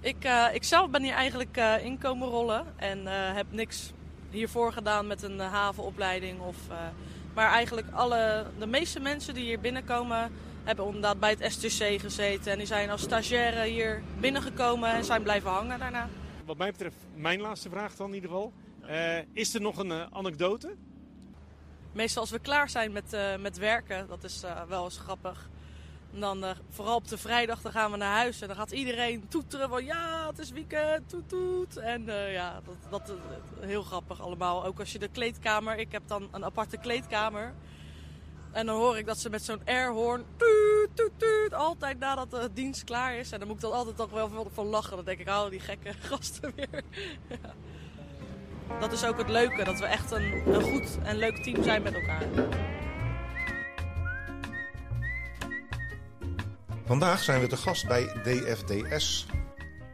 Ik, uh, ik zelf ben hier eigenlijk uh, in komen rollen en uh, heb niks hiervoor gedaan met een havenopleiding. Of, maar eigenlijk alle, de meeste mensen die hier binnenkomen hebben inderdaad bij het STC gezeten. En die zijn als stagiaire hier binnengekomen en zijn blijven hangen daarna. Wat mij betreft, mijn laatste vraag dan in ieder geval. is er nog een anekdote? Meestal als we klaar zijn met, met werken, dat is wel eens grappig en dan uh, vooral op de vrijdag dan gaan we naar huis en dan gaat iedereen toeteren van ja, het is weekend, toet toet. En uh, ja, dat, dat uh, heel grappig allemaal. Ook als je de kleedkamer, ik heb dan een aparte kleedkamer. En dan hoor ik dat ze met zo'n airhorn toet, toet, toet, altijd nadat de dienst klaar is. En dan moet ik dan altijd toch wel van, lachen. Dan denk ik, hou die gekke gasten weer. Dat is ook het leuke, dat we echt een, een goed en leuk team zijn met elkaar. Vandaag zijn we te gast bij DFDS.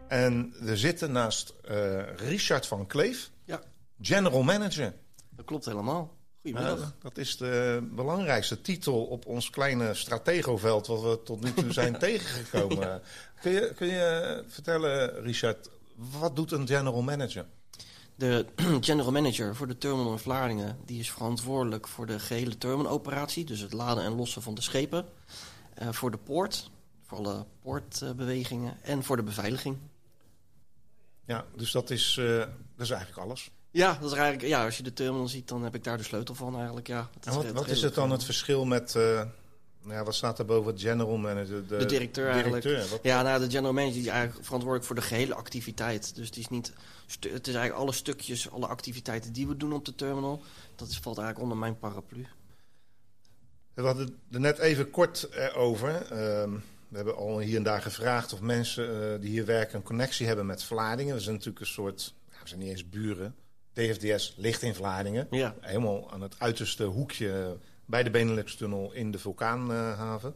En we zitten naast uh, Richard van Kleef, ja. General Manager. Dat klopt helemaal. Goedemiddag. Uh, dat is de belangrijkste titel op ons kleine strategoveld wat we tot nu toe zijn tegengekomen. Ja. Kun, je, kun je vertellen, Richard, wat doet een General Manager? De general manager voor de terminal in Vlaardingen die is verantwoordelijk voor de gehele terminaloperatie, dus het laden en lossen van de schepen. Uh, voor de poort, voor alle poortbewegingen en voor de beveiliging. Ja, dus dat is, uh, dat is eigenlijk alles. Ja, dat is eigenlijk, ja, als je de terminal ziet, dan heb ik daar de sleutel van eigenlijk. Ja, en wat, wat is het dan het verschil met, uh, nou ja, wat staat er boven general manager? De, de directeur, directeur eigenlijk. Ja, nou, de general manager is eigenlijk verantwoordelijk voor de gehele activiteit. Dus het is, niet, het is eigenlijk alle stukjes, alle activiteiten die we doen op de terminal. Dat is, valt eigenlijk onder mijn paraplu. We hadden er net even kort over. Uh, we hebben al hier en daar gevraagd of mensen uh, die hier werken een connectie hebben met Vlaardingen. We zijn natuurlijk een soort, we zijn niet eens buren. DFDS ligt in Vlaardingen. Ja. Helemaal aan het uiterste hoekje bij de Benelux-tunnel in de vulkaanhaven.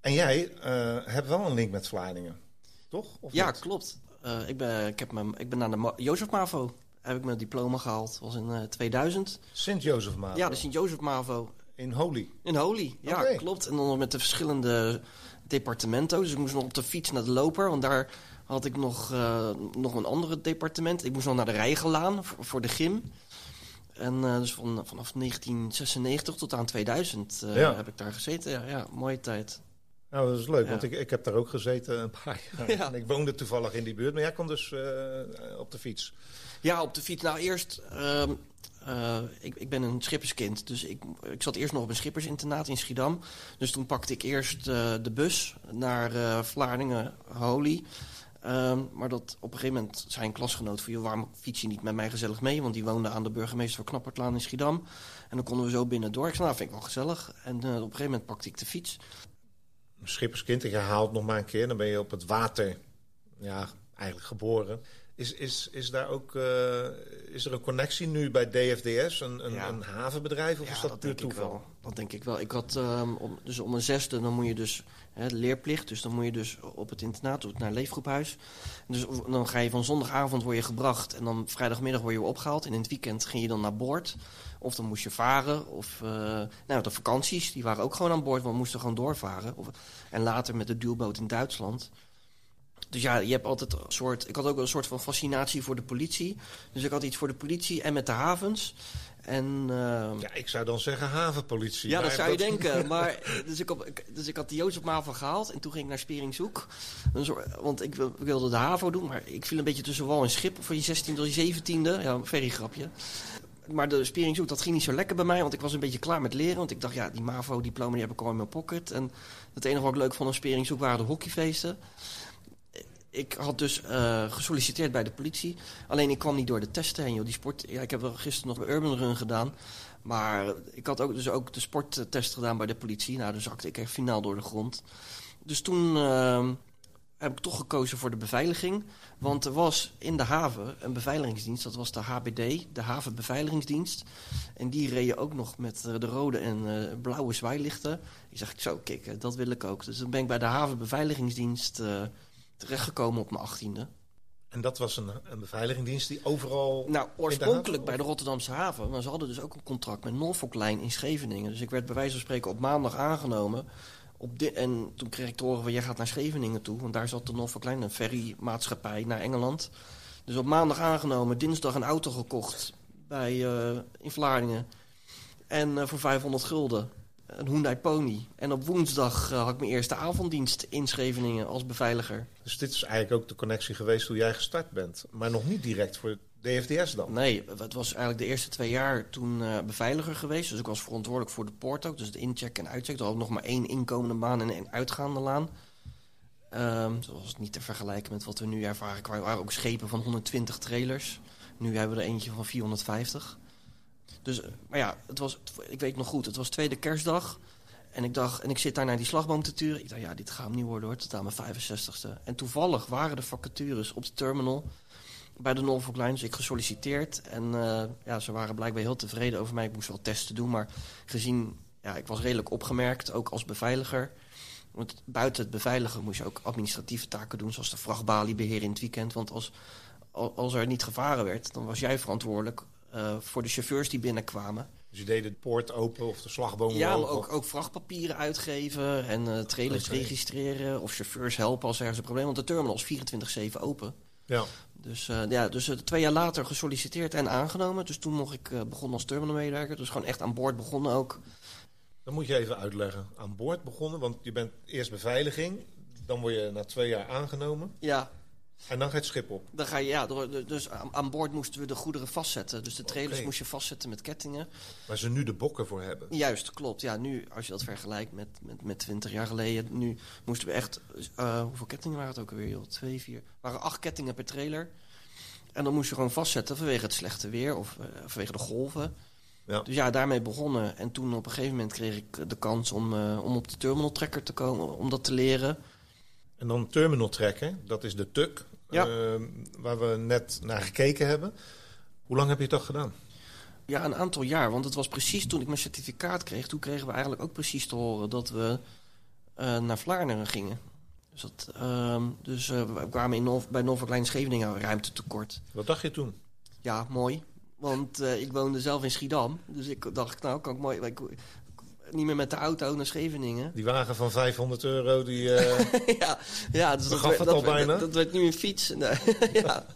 en jij uh, hebt wel een link met Vlaardingen, toch? Of ja, niet? klopt. Uh, ik, ben, ik, heb mijn, ik ben naar de Jozef Mavo. Heb ik mijn diploma gehaald. Dat was in 2000. Sint-Jozef Mavo? Ja, de Sint-Jozef Mavo. In Holy? In Holy, ja, okay. klopt. En dan met de verschillende departemento. Dus ik moest nog op de fiets naar de loper, want daar had ik nog, uh, nog een andere departement. Ik moest nog naar de Rijgelaan voor, voor de gym. En uh, dus van, vanaf 1996 tot aan 2000 uh, ja. heb ik daar gezeten. Ja, ja mooie tijd. Nou, dat is leuk, ja. want ik, ik heb daar ook gezeten een paar jaar. Ja. En ik woonde toevallig in die buurt, maar jij kwam dus op de fiets. Ja, op de fiets. Nou, eerst... Uh, ik, ik, ben een schipperskind, dus ik, ik zat eerst nog op een schippersinternaat in Schiedam. Dus toen pakte ik eerst uh, de bus naar Vlaardingen, Holy. maar dat op een gegeven moment zei een klasgenoot van... waarom fiets je niet met mij gezellig mee? Want die woonde aan de burgemeester van Knappertlaan in Schiedam. En dan konden we zo binnen door. Ik zei, nou, vind ik wel gezellig. En op een gegeven moment pakte ik de fiets. Schipperskind, het nog maar een keer. Dan ben je op het water ja, eigenlijk geboren. Is, is, is daar ook uh, is er een connectie nu bij DFDS, een, een, ja. een havenbedrijf, of ja, is dat, dat puur denk toeval? Ik wel. Dat denk ik wel. Ik had um, om, dus om een zesde, dan moet je dus hè, leerplicht, dus dan moet je dus op het internaat naar leefgroephuis. Dus dan ga je van zondagavond word je gebracht en dan vrijdagmiddag word je opgehaald. En in het weekend ging je dan naar boord. Of dan moest je varen. Of uh, nou, de vakanties, die waren ook gewoon aan boord, want we moesten gewoon doorvaren. Of, en later met de duurboot in Duitsland. Dus ja, je hebt altijd een soort. Ik had ook een soort van fascinatie voor de politie. Dus ik had iets voor de politie en met de havens. En, uh, ja, ik zou dan zeggen havenpolitie. Ja, dat zou je dat... denken. Maar, dus, ik op, dus ik had de Jozef Mavo gehaald en toen ging ik naar Speringzoek. Want ik wilde de HAVO doen, maar ik viel een beetje tussen wal en schip van je 16e tot je 17e. Ja, een grapje. Maar de Speringzoek, dat ging niet zo lekker bij mij, want ik was een beetje klaar met leren. Want ik dacht, ja, die MAVO-diploma die heb ik al in mijn pocket. En het enige wat ik leuk vond aan Speringzoek waren de hockeyfeesten ik had dus uh, gesolliciteerd bij de politie. Alleen ik kwam niet door de testen heen. Joh. Die sport, ja, ik heb wel gisteren nog een Urban Run gedaan. Maar ik had ook, dus ook de sporttest gedaan bij de politie. Nou, dan zakte ik echt finaal door de grond. Dus toen uh, heb ik toch gekozen voor de beveiliging. Want er was in de haven een beveiligingsdienst. Dat was de HBD, de Havenbeveiligingsdienst. En die reden ook nog met de rode en uh, blauwe zwaailichten. Ik zeg, zo, kijk, dat wil ik ook. Dus dan ben ik bij de Havenbeveiligingsdienst... Uh, terechtgekomen op mijn achttiende. En dat was een, een beveiligingsdienst die overal... Nou, oorspronkelijk bij de Rotterdamse haven. Maar ze hadden dus ook een contract met Norfolk Line in Scheveningen. Dus ik werd bij wijze van spreken op maandag aangenomen Op di- en toen kreeg ik te horen van, jij gaat naar Scheveningen toe. Want daar zat de Norfolk Line, een ferrymaatschappij, naar Engeland. Dus op maandag aangenomen, dinsdag een auto gekocht bij, eh, in Vlaardingen. En eh, voor 500 gulden. Een Hyundai Pony. En op woensdag eh, had ik mijn eerste avonddienst in Scheveningen als beveiliger. Dus dit is eigenlijk ook de connectie geweest hoe jij gestart bent. Maar nog niet direct voor DFDS dan. Nee, het was eigenlijk de eerste twee jaar toen eh, beveiliger geweest. Dus ik was verantwoordelijk voor de poort ook. Dus het incheck en uitcheck. Er had nog maar één inkomende baan en één uitgaande laan. Ehm dat was niet te vergelijken met wat we nu ervaren. Er waren ook schepen van 120 trailers. Nu hebben we er eentje van 450. Dus, maar ja, het was, ik weet nog goed, het was tweede kerstdag. En ik dacht, en ik zit daar naar die slagboom te turen. Ik dacht, ja, dit gaat hem niet worden hoor, tot aan mijn 65ste. En toevallig waren de vacatures op de terminal bij de Norfolk Line. Dus ik gesolliciteerd. En eh, ja, ze waren blijkbaar heel tevreden over mij. Ik moest wel testen doen, maar gezien, ja, ik was redelijk opgemerkt, ook als beveiliger. Want buiten het beveiligen moest je ook administratieve taken doen, zoals de vrachtbalie beheren in het weekend. Want als, al- als er niet gevaren werd, dan was jij verantwoordelijk voor de chauffeurs die binnenkwamen. Dus je deed de poort open of de slagboom Ja, open. ook, ook vrachtpapieren uitgeven en eh, trailers registreren of chauffeurs helpen als ergens een probleem. Want de terminal is 24-7 open. Ja. Dus, eh, ja, dus eh, twee jaar later gesolliciteerd en aangenomen. Dus toen mocht ik eh, begonnen als terminalmedewerker. Dus gewoon echt aan boord begonnen ook. Dan moet je even uitleggen. Aan boord begonnen, want je bent eerst beveiliging. Dan word je na twee jaar aangenomen. Ja, En dan ga je het schip op. dan ga je, ja dus aan, boord moesten we de goederen vastzetten. Dus de trailers moest je vastzetten met kettingen. Waar ze nu de bokken voor hebben. Juist, klopt. Ja, nu, als je dat vergelijkt met, met, met 20 jaar geleden, nu moesten we echt. eh, hoeveel kettingen waren het ook alweer? Joh? Twee, vier. waren acht kettingen per trailer. En dan moest je gewoon vastzetten vanwege het slechte weer of eh, vanwege de golven. Ja. Dus ja, daarmee begonnen. En toen op een gegeven moment kreeg ik de kans om, eh, om op de terminal tracker te komen, om dat te leren. En dan terminal trekken, dat is de tuk. Ja. eh, waar we net naar gekeken hebben. Hoe lang heb je dat gedaan? Ja, een aantal jaar. Want het was precies toen ik mijn certificaat kreeg. Toen kregen we eigenlijk ook precies te horen dat we eh, naar Vlaardingen gingen. Dus, dat, ehm, dus eh, we kwamen in bij Norfolk Line Scheveningen ruimte tekort. Wat dacht je toen? Ja, mooi. Want eh, ik woonde zelf in Schiedam. Dus ik dacht, nou kan ik mooi... Ik, niet meer met de auto naar Scheveningen. Die wagen van 500 euro, die... eh, ja, ja, dus dat, werd- het dat, al werd- bijna? Dat, werd nu een fiets. Nee, ja.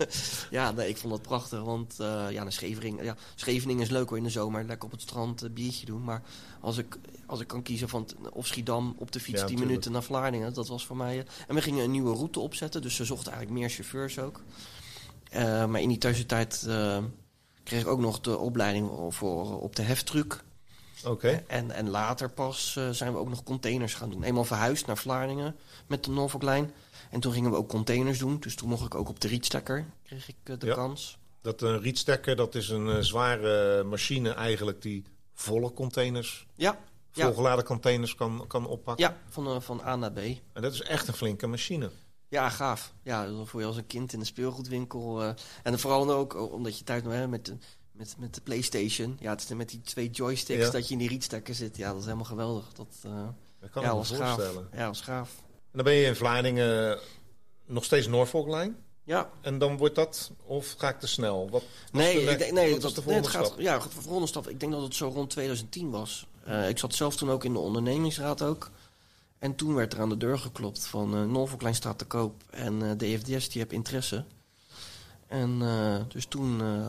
ja, nee, ik vond dat prachtig. Want eh, ja, naar Scheveningen, ja, Scheveningen is leuk hoor in de zomer. Lekker op het strand een biertje doen. Maar als ik, als ik kan kiezen van of Schiedam op de fiets Ja, 10 tuurlijk. minuten naar Vlaardingen. Dat was voor mij... eh, en we gingen een nieuwe route opzetten. Dus ze zochten eigenlijk meer chauffeurs ook. Eh, maar in die tussentijd eh, kreeg ik ook nog de opleiding voor op de heftruck. Oké. En, en later pas eh, zijn we ook nog containers gaan doen. Eenmaal verhuisd naar Vlaardingen met de Norfolk Line. En toen gingen we ook containers doen. Dus toen mocht ik ook op de rietstekker, kreeg ik eh, de Ja. kans. Dat een rietstekker, dat is een eh, zware machine eigenlijk die volle containers, Ja, ja. volgeladen containers kan, kan oppakken. ja van, eh, van A naar B. En dat is echt een flinke machine. Ja, gaaf. Ja, dan voel je als een kind in een speelgoedwinkel. eh, en vooral ook eh, omdat je thuis nog hè, met, de, met, met de Playstation... Ja, het is met die twee joysticks Ja. dat je in die rietstekker zit. Ja, dat is helemaal geweldig. Dat eh, Dat kan ja, ik me was gaaf. voorstellen. Ja, was gaaf. En dan ben je in Vlaardingen nog steeds Norfolk Line. Ja, En dan wordt dat, of ga ik te snel? Wat Nee, de ne- ik denk, nee, dat, de nee, het gaat, ja, de volgende stap. Ik denk dat het zo rond 2010 was. Eh, ik zat zelf toen ook in de ondernemingsraad ook. En toen werd er aan de deur geklopt van eh Norfolk staat te koop en eh DFDS die heeft interesse. En eh, dus toen eh,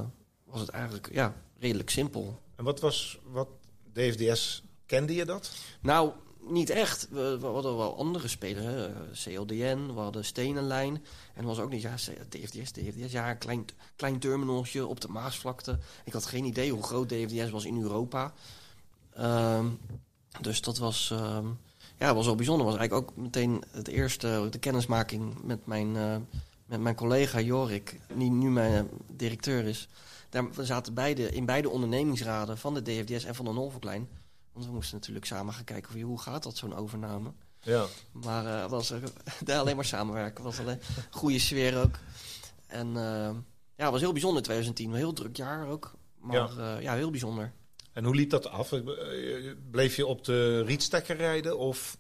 was het eigenlijk ja, redelijk simpel. En wat was, wat, DFDS, kende je dat? Nou, niet echt. We, we hadden wel andere spelers. Hè. CLDN, we hadden Stenenlijn. En er was ook niet, ja, DFDS, DFDS. Ja, een klein, klein terminaltje op de Maasvlakte. Ik had geen idee hoe groot DFDS was in Europa. Ehm, dus dat was, ehm, ja, was wel bijzonder. was eigenlijk ook meteen het eerste, de kennismaking met mijn, eh, met mijn collega Jorik, die nu mijn eh, directeur is. Daar, zaten beide, in beide ondernemingsraden van de DFDS en van de Line. Want we moesten natuurlijk samen gaan kijken hoe gaat dat, zo'n overname. Ja. Maar eh was er, daar alleen maar samenwerken. was alleen goede sfeer ook. En eh, ja, het was heel bijzonder in 2010. Een heel druk jaar ook. Maar ja, ja heel bijzonder. En hoe liep dat af? Eh, Bleef je op de rietstekker rijden? Of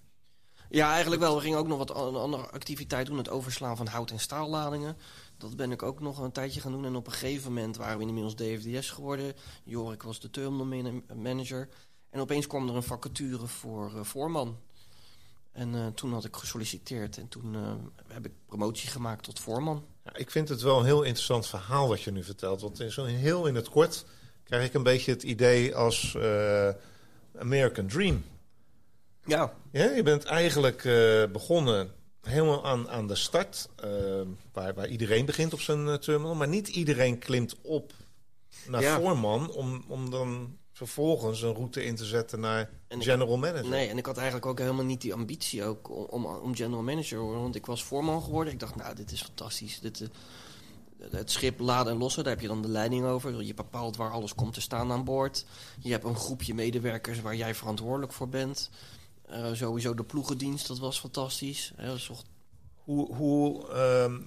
Ja, eigenlijk wel. We gingen ook nog wat an- andere activiteit doen. Het overslaan van hout- en staalladingen. Dat ben ik ook nog een tijdje gaan doen. En op een gegeven moment waren we inmiddels DFDS geworden. Jorik was de terminal man- manager. En opeens kwam er een vacature voor eh, voorman. En eh, toen had ik gesolliciteerd en toen eh, heb ik promotie gemaakt tot voorman. Ja, ik vind het wel een heel interessant verhaal wat je nu vertelt. Want in zo heel in het kort krijg ik een beetje het idee als American Dream. Ja, Ja, je bent eigenlijk begonnen helemaal aan, aan de start, eh, waar, waar iedereen begint op zijn eh, terminal. Maar niet iedereen klimt op naar Ja. voorman om, om dan vervolgens een route in te zetten naar En general manager. nee, en ik had eigenlijk ook helemaal niet die ambitie ook om, om, om general manager te worden. Want ik was voorman geworden. Ik dacht, nou, dit is fantastisch. Dit, eh, het schip laden en lossen, daar heb je dan de leiding over. Je bepaalt waar alles komt te staan aan boord. Je hebt een groepje medewerkers waar jij verantwoordelijk voor bent. Eh, sowieso de ploegendienst, dat was fantastisch. Toch- Hoe, hoe ehm,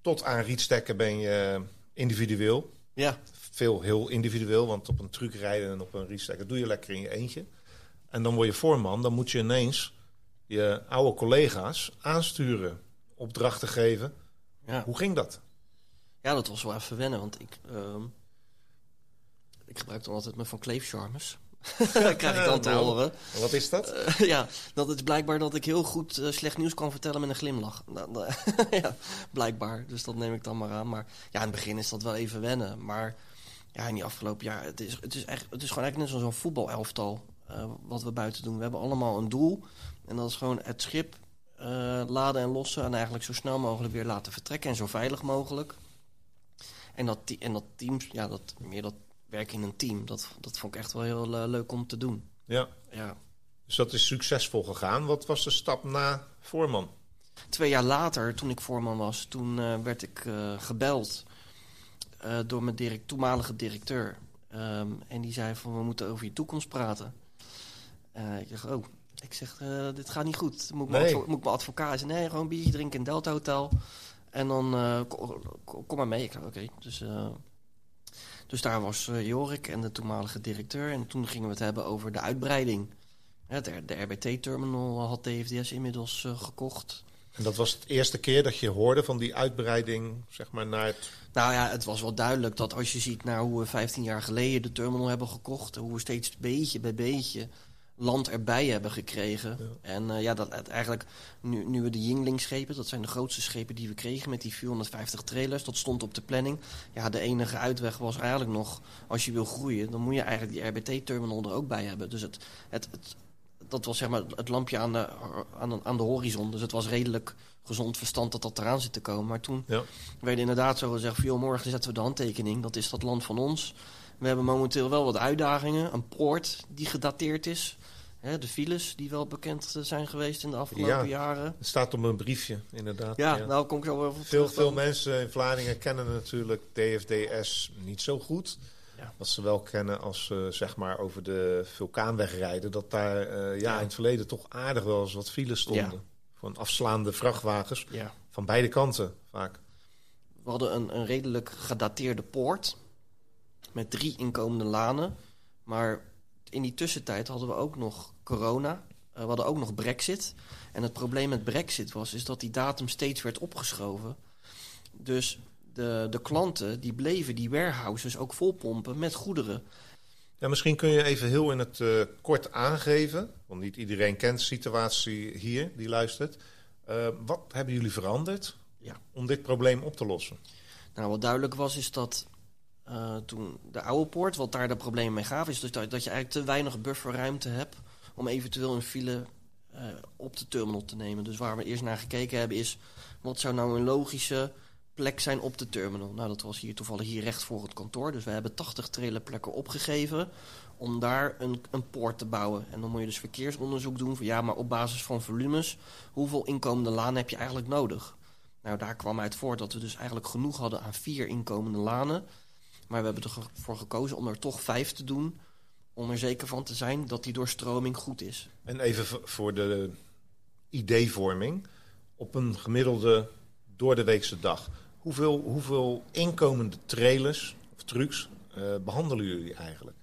tot aan rietstekken ben je individueel. ja, Veel heel individueel, want op een truck rijden en op een rietstek, dat doe je lekker in je eentje. En dan word je voorman, dan moet je ineens je oude collega's aansturen, opdrachten geven. ja. Hoe ging dat? ja, dat was wel even wennen. Want ik, ehm, ik gebruik dan altijd mijn Van Kleef charmes. krijg ik dan te Nou. horen. Wat is dat? Eh, ja, dat is blijkbaar dat ik heel goed eh, slecht nieuws kan vertellen met een glimlach. Nou, ja, blijkbaar. Dus dat neem ik dan maar aan. Maar ja, in het begin is dat wel even wennen. Maar ja, in die afgelopen jaar, het is, het is, echt, het is gewoon eigenlijk net zo'n voetbalelftal eh, wat we buiten doen. We hebben allemaal een doel. En dat is gewoon het schip eh, laden en lossen. En eigenlijk zo snel mogelijk weer laten vertrekken. En zo veilig mogelijk. En dat, en dat team, ja, dat, meer dat werken in een team, dat, dat vond ik echt wel heel eh, leuk om te doen. Ja, Ja. dus dat is succesvol gegaan. Wat was de stap na voorman? Twee jaar later, toen ik voorman was, toen eh, werd ik eh, gebeld door mijn direct, toenmalige directeur. Ehm, en die zei van, we moeten over je toekomst praten. Ik dacht, oh, ik zeg, dit gaat niet goed. Moet ik mijn Nee. advo- moet ik mijn advocaat zeggen, nee, gewoon een biertje drinken in Delta Hotel. En dan, ko- ko- kom maar mee. Ik zei, oké. Dus, dus daar was eh, Jorik en de toenmalige directeur. En toen gingen we het hebben over de uitbreiding. De, de RBT-terminal had DFDS inmiddels eh, gekocht. En dat was het eerste keer dat je hoorde van die uitbreiding, zeg maar, naar het... Nou ja, het was wel duidelijk dat als je ziet naar hoe we 15 jaar geleden de terminal hebben gekocht, hoe we steeds beetje bij beetje land erbij hebben gekregen. En eh, ja, dat eigenlijk nu, nu we de Yingling-schepen, dat zijn de grootste schepen die we kregen met die 450 trailers, dat stond op de planning. Ja, de enige uitweg was eigenlijk nog, als je wil groeien, dan moet je eigenlijk die RBT-terminal er ook bij hebben. Dus het, het, het, dat was zeg maar het lampje aan de, aan, de, aan de horizon. Dus het was redelijk gezond verstand dat dat eraan zit te komen. Maar toen Ja. werd inderdaad zo gezegd... van, morgen zetten we de handtekening. Dat is dat land van ons. We hebben momenteel wel wat uitdagingen. Een poort die gedateerd is. Hè, de files die wel bekend eh, zijn geweest in de afgelopen Ja. jaren. Het staat op een briefje, inderdaad. Ja, nou kom ik zo wel Veel, veel mensen in Vlaardingen kennen natuurlijk DFDS niet zo goed. Ja. Wat ze wel kennen als ze zeg maar over de vulkaanweg rijden. Dat daar eh, ja, in het verleden toch aardig wel eens wat files stonden. Van afslaande vrachtwagens. Van beide kanten vaak. We hadden een, een redelijk gedateerde poort. Met drie inkomende lanen. Maar in die tussentijd hadden we ook nog corona. Eh, we hadden ook nog brexit. En het probleem met brexit was is dat die datum steeds werd opgeschoven. Dus de, de klanten die bleven die warehouses ook volpompen met goederen. Ja, misschien kun je even heel in het eh, kort aangeven. Want niet iedereen kent de situatie hier die luistert. Eh, wat hebben jullie veranderd Ja. om dit probleem op te lossen? Nou, wat duidelijk was is dat eh, toen de oude poort, wat daar de problemen mee gaf, is dat, dat je eigenlijk te weinig bufferruimte hebt om eventueel een file eh, op de terminal te nemen. Dus waar we eerst naar gekeken hebben is, wat zou nou een logische plek zijn op de terminal? Nou, dat was hier toevallig hier recht voor het kantoor. Dus we hebben 80 trailerplekken opgegeven om daar een, een poort te bouwen. En dan moet je dus verkeersonderzoek doen van ja, maar op basis van volumes, hoeveel inkomende laan heb je eigenlijk nodig? Nou, daar kwam uit voort dat we dus eigenlijk genoeg hadden aan vier inkomende lanen. Maar we hebben ervoor gekozen om er toch vijf te doen. Om er zeker van te zijn dat die doorstroming goed is. En even voor de ideevorming. Op een gemiddelde doordeweekse dag. Hoeveel, hoeveel inkomende trailers of trucks eh, behandelen jullie eigenlijk?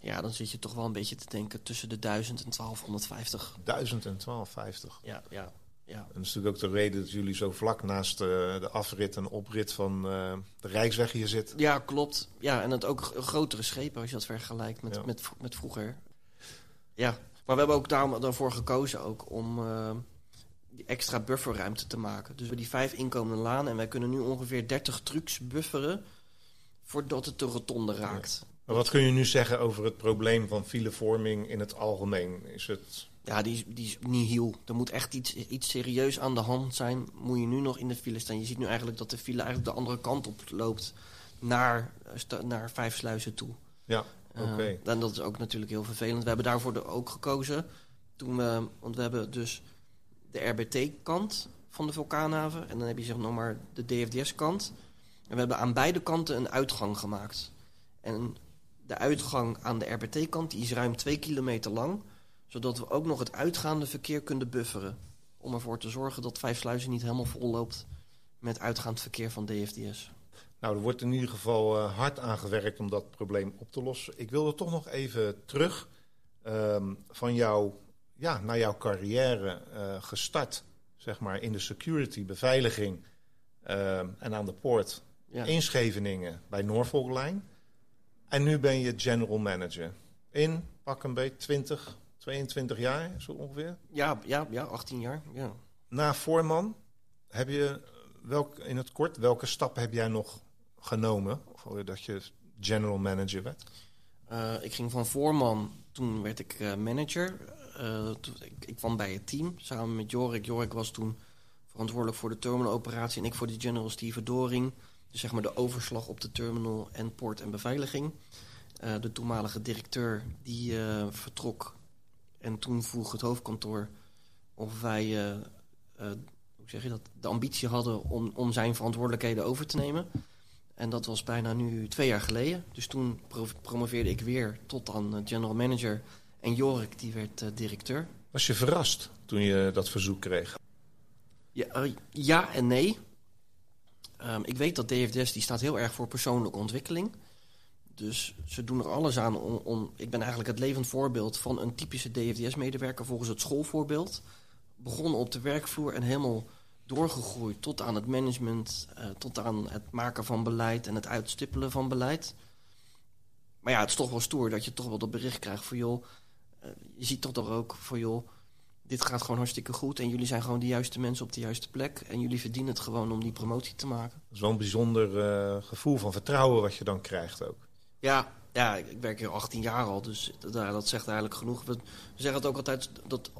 Ja, dan zit je toch wel een beetje te denken tussen de 1000 en 1250. 1000 en 1250. Ja, ja, ja. En dat is natuurlijk ook de reden dat jullie zo vlak naast eh, de afrit en oprit van eh, de Rijksweg hier zitten. Ja, klopt. Ja, en het ook grotere schepen als je dat vergelijkt met, Ja. met, met vroeger. Ja, Maar we hebben ook daarom, daarvoor gekozen ook om eh, die extra bufferruimte te maken. Dus we hebben die vijf inkomende lanen en wij kunnen nu ongeveer 30 trucks bufferen voordat het de rotonde raakt. Maar wat kun je nu zeggen over het probleem van filevorming in het algemeen? Is het... Ja, die, is- die is niet heel. Er moet echt iets, iets serieus aan de hand zijn. Moet je nu nog in de file staan. Je ziet nu eigenlijk dat de file eigenlijk de andere kant op loopt. Naar, eh, naar vijf sluizen toe. Ja, Eh, oké. en dat is ook natuurlijk heel vervelend. We hebben daarvoor de- ook gekozen. Toen we, want we hebben dus de RBT-kant van de vulkaanhaven. En dan heb je zeg nog maar de DFDS-kant. En we hebben aan beide kanten een uitgang gemaakt. En de uitgang aan de RBT-kant die is ruim twee kilometer lang. Zodat we ook nog het uitgaande verkeer kunnen bufferen. Om ervoor te zorgen dat Vijf Sluizen niet helemaal vol loopt met uitgaand verkeer van DFDS. Nou, er wordt in ieder geval eh, hard aan gewerkt om dat probleem op te lossen. Ik wilde toch nog even terug ehm, van jou, ja, naar jouw carrière eh, gestart, zeg maar, in de security, beveiliging ehm, en aan de poort Ja. in Scheveningen bij Norfolk Line. En nu ben je general manager in pak een beetje 20, 22 jaar, zo ongeveer. Ja, ja, ja, 18 jaar. Ja. Na voorman, heb je welk, in het kort, welke stappen heb jij nog genomen voordat je general manager werd? Eh, ik ging van voorman, toen werd ik eh, manager. Eh, toen, ik, ik kwam bij het team samen met Jorik. Jorik was toen verantwoordelijk voor de terminaloperatie en ik voor de general stevedoring. Dus zeg maar de overslag op de terminal en poort en beveiliging. De toenmalige directeur die vertrok en toen vroeg het hoofdkantoor of wij eh, eh, hoe zeg je dat, de ambitie hadden om, om zijn verantwoordelijkheden over te nemen. En dat was bijna nu twee jaar geleden. Dus toen pro- promoveerde ik weer tot aan eh, general manager. En Jorik, die werd directeur. Was je verrast toen je dat verzoek kreeg? Ja, ja en nee. Ehm, ik weet dat DFDS die staat heel erg voor persoonlijke ontwikkeling. Dus ze doen er alles aan om, om... Ik ben eigenlijk het levend voorbeeld van een typische DFDS-medewerker... volgens het schoolvoorbeeld. Begonnen op de werkvloer en helemaal doorgegroeid... tot aan het management, eh, tot aan het maken van beleid... en het uitstippelen van beleid. Maar ja, het is toch wel stoer dat je toch wel dat bericht krijgt van... joh, eh, je ziet toch ook van joh dit gaat gewoon hartstikke goed. En jullie zijn gewoon de juiste mensen op de juiste plek. En jullie verdienen het gewoon om die promotie te maken. Dat is wel een bijzonder eh, gevoel van vertrouwen wat je dan krijgt ook. Ja, ja ik werk hier 18 jaar al. Dus dat, ja, dat zegt eigenlijk genoeg. We, zeggen het ook altijd, dat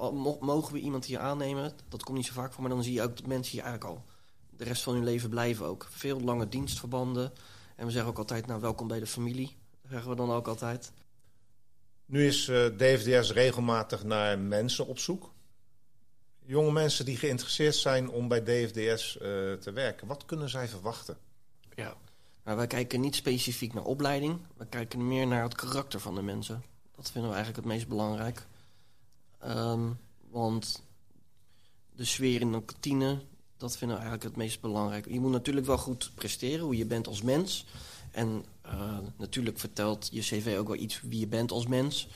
mogen we iemand hier aannemen. Dat komt niet zo vaak voor. Maar dan zie je ook dat mensen hier eigenlijk al de rest van hun leven blijven ook. Veel lange dienstverbanden. En we zeggen ook altijd, nou welkom bij de familie. Zeggen we dan ook altijd. Nu is eh, DFDS regelmatig naar mensen op zoek. Jonge mensen die geïnteresseerd zijn om bij DFDS eh, te werken. Wat kunnen zij verwachten? Ja. Maar wij kijken niet specifiek naar opleiding. We kijken meer naar het karakter van de mensen. Dat vinden we eigenlijk het meest belangrijk. Ehm, want de sfeer in een kantine, dat vinden we eigenlijk het meest belangrijk. Je moet natuurlijk wel goed presteren, hoe je bent als mens. En eh, natuurlijk vertelt je cv ook wel iets wie je bent als mens.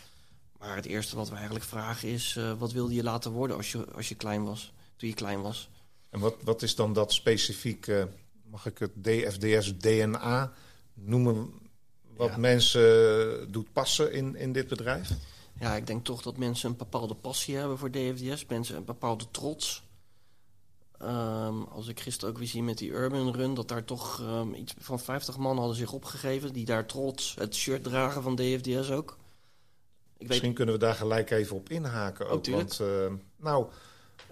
Maar het eerste wat we eigenlijk vragen is... eh, wat wilde je laten worden als je, als je klein was? Toen je klein was. En wat, wat is dan dat specifiek, mag ik het DFDS DNA noemen, wat Ja. mensen doet passen in, in dit bedrijf? Ja, ik denk toch dat mensen een bepaalde passie hebben voor DFDS. Mensen een bepaalde trots. Ehm, als ik gisteren ook weer zie met die Urban Run... dat daar toch ehm, iets van 50 man hadden zich opgegeven... die daar trots het shirt dragen van DFDS ook. Ik weet, Misschien kunnen we daar gelijk even op inhaken. Ook, want, eh, nou,